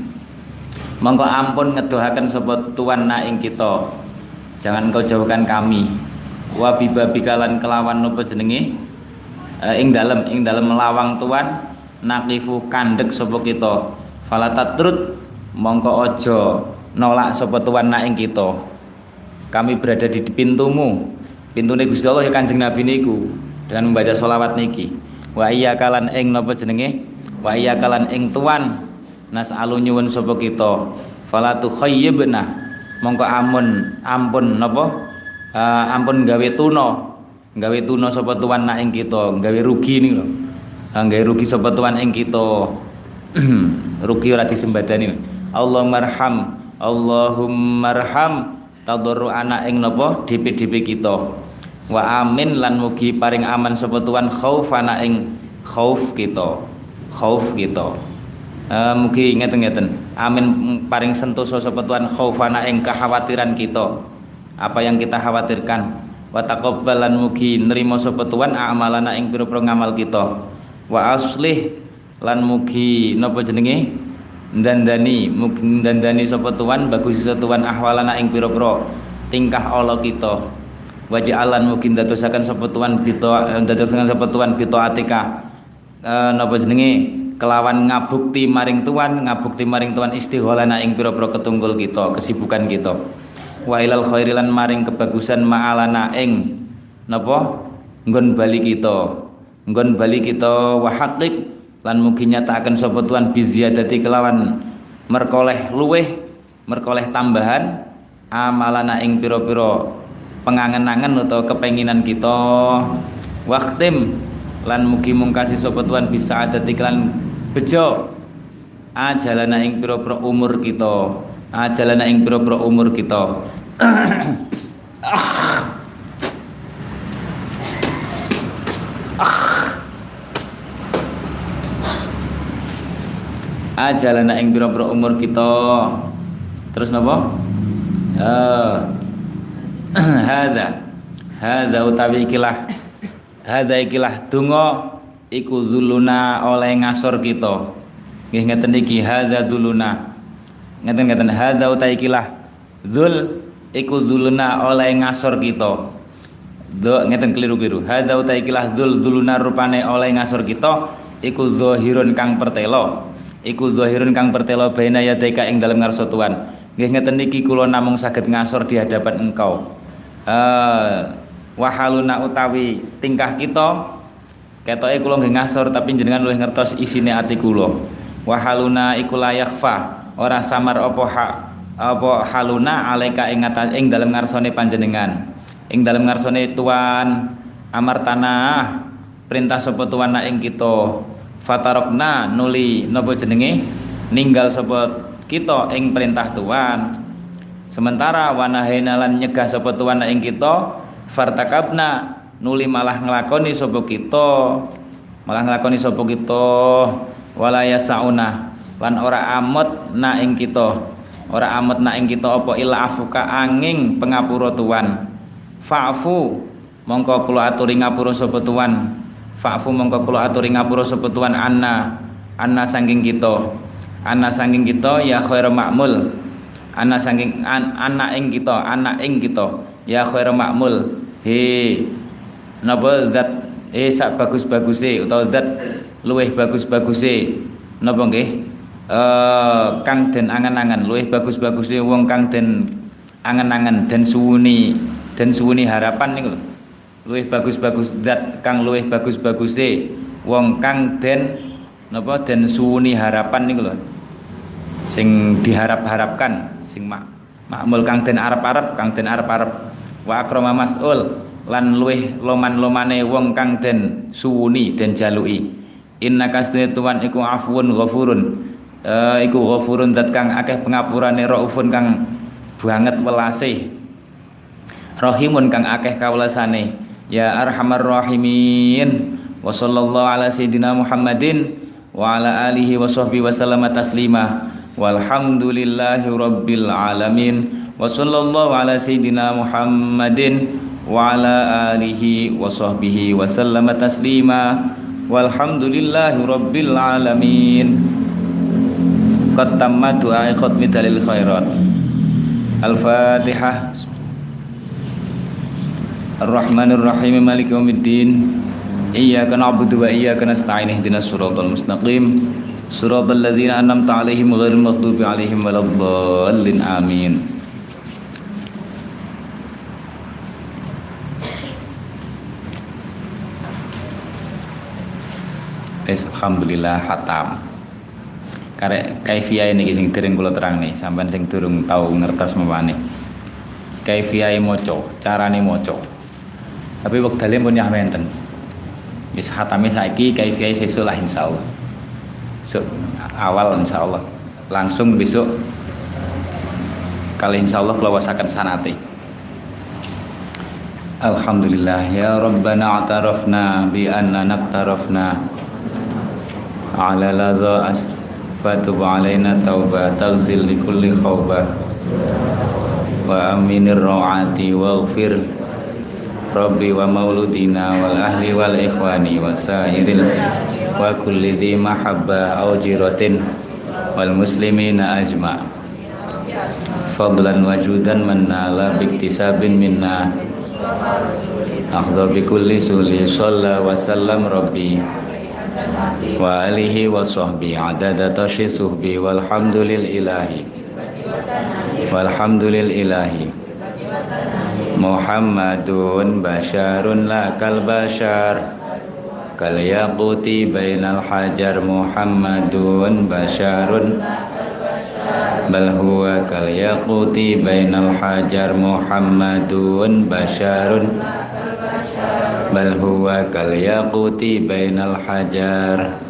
A: mongko ampun ngedohaken sapa tuan na ing kita. Jangan kau jauhkan kami. Wa bibabikalan kelawan nopo jenenge? Uh, ing dalem ing dalem lawang tuan nakifu kandek sapa kita falatatrut mongko ojo nolak sapa tuan nak kita. Kami berada di pintumu pintune Gusti Allah ya Kanjeng Nabi niku dengan membaca sholawat niki. Wa iya kalan ing napa jenenge? Wa iya kalan ing tuan nas'alu nyuwun sapa kita. Fala tukhayyibna mongko amun ampun napa? Uh, ampun gawe tuna gawe tuna sapa tuan nak kita gawe rugi nih lho. Uh, gawe rugi sapa tuan ing kita rugi ora disembadani. Allah marham Allahumma arham. Tadarru anak ing napa? Dp-dp kita. Wa amin lan mugi paring aman sapa tuan khaufana ing khauf kita. Khauf kita. Uh, mugi ngeten-ngeten. Amin paring sentosa sapa tuan khaufana ing kekhawatiran kita. Apa yang kita khawatirkan? Wa taqabbalan mugi nerima sapa tuan amalana ing pira-pira ngamal kita. Wa aslih lan mugi napa jenenge? Dandani mugi dandani sapa tuan bagus sapa tuan ahwalana ing pira-pira tingkah Allah kita. Alan mungkin dadosaken sapa tuan bito eh, dadosaken sapa tuan bito atika. E, napa jenenge? Kelawan ngabukti maring tuan ngabukti maring tuan istigholana ing pira-pira ketunggul kita kesibukan kita. Wa ilal khairilan maring kebagusan ma'alana ing napa? Nggon bali kita. Nggon bali kita wa haqiq lan mugi nyatakaken sapa tuan biziyadati kelawan merkoleh luweh merkoleh tambahan amalana ing pira-pira pengangen-angen atau kepenginan kita. Waktim lan mugi mungkasi sapa Tuhan bisa ada tiklan bejo. Ajalana ing pira-pira umur kita. Ajalana ing pira-pira umur kita ajalana ing pira-pira umur kita. Terus napa? Uh, hadza hadza utawi ikilah. Hadza ikilah donga iku zuluna oleh ngasor kita. Nggih ngeten iki. Hadza zuluna ngeten ngeten. Hadza utawi ikilah. Zul iku zuluna oleh ngasor kita. Do ngeten keliru-keliru. Hadza utawi ikilah zul zuluna rupane oleh ngasor kita iku zahirun kang pertelo iku zahirun kang pertelo baina yadaika ing dalem ngarsa Tuhan. Nggih ngeten iki kula namung saged ngasor di hadapan engkau. Uh, wahaluna utawi tingkah kita ketoke kula nggih ngasor tapi jenengan luwih ngertos isine ati kula. Wahaluna iku layakfa ora samar apa ha, apa haluna alaika ing ing dalem ngarsane panjenengan. Ing dalem ngarsane tuan amar tanah perintah sapa tuan ing kita fatarokna nuli napa jenenge? Ninggal sapa kita ing perintah tuan sementara wanahena lan nyegah sapa tuan ing kita fartakabna nuli malah nglakoni sapa kita. Malah nglakoni sapa kita. Wala yasauna lan ora amot na ing kita. Ora amot na ing kita apa ila afuka angin pengapura tuan fa'fu mongko kula aturi ngapura sapa tuan fa'fu mongko kula aturi ngapura sapa tuan anna. Anna sangking kita. Anna sangking kita ya khairu ma'mul anak saking an, anak ing kita anak ing kita. Ya khair makmul. He. Napa zat? Eh sak bagus-baguse utawa zat luweh bagus-baguse. Napa nggih? Uh, kang den angan-angan luweh bagus-baguse wong kang den angan-angan den suwuni. Den suwuni harapan niku lho luwih bagus-bagus zat kang luwih bagus-baguse. Wong kang den napa den suwuni harapan niku lho. Sing diharap-harapkan sing mak makmul kang den arep-arep kang den arep-arep. Wa akrama mas'ul lan luweh loman-lomane wong kang den suwuni den jaluki. Inna kasdene tuan iku afwun ghafurun. Uh, iku ghafurun dat kang akeh pengapurane raufun kang banget welase rahimun kang akeh kawelasane ya arhamar rahimin. Wa sallallahu ala sayidina muhammadin wa ala alihi wa sahbihi wa sallama taslima. Walhamdulillahi rabbil alamin. Wa sallallahu ala sayyidina muhammadin wa ala alihi wa sahbihi wa sallama taslima. Walhamdulillahi rabbil alamin. Qad tamma du'a khatmi dalil khairat. Al-fatihah Ar-Rahmanir Rahim Maliki Yawmiddin Iyyaka na'budu wa iyyaka nasta'in ihdinas siratal mustaqim siratal ladzina an'amta 'alaihim ghairil maghdubi 'alaihim waladdallin amin Es alhamdulillah khatam. Karek kaifia ini sing dereng kula terang nih, sampean sing durung tau ngertos via Kaifiyah cara carane maca. Tapi wektale pun nyah menten. Wis hatame saiki kaifiai sesuk lah insyaallah. so awal insyaallah. Langsung besok kali insyaallah kelawasakan sanati. Alhamdulillah ya Rabbana atarafna bi anna naktarafna ala ladha as fatub alaina tauba tagzil li kulli khawba wa aminir ra'ati waghfir Rabbi wa mauludina wal ahli wal ikhwani wa sairil wa kulli dhi mahabba au jiratin wal muslimina ajma. Fadlan wajudan man nala biktisabin minna. Ahdha bi kulli suli shalla wa sallam rabbi. Wa alihi wa sahbi adada tashi suhbi walhamdulil ilahi. Walhamdulil ilahi. Muhammadun basharun la kal bashar. Kal yaquti bainal hajar Muhammadun basharun. Bal huwa kal yaquti bainal hajar Muhammadun basharun. Bal huwa kal yaquti bainal hajar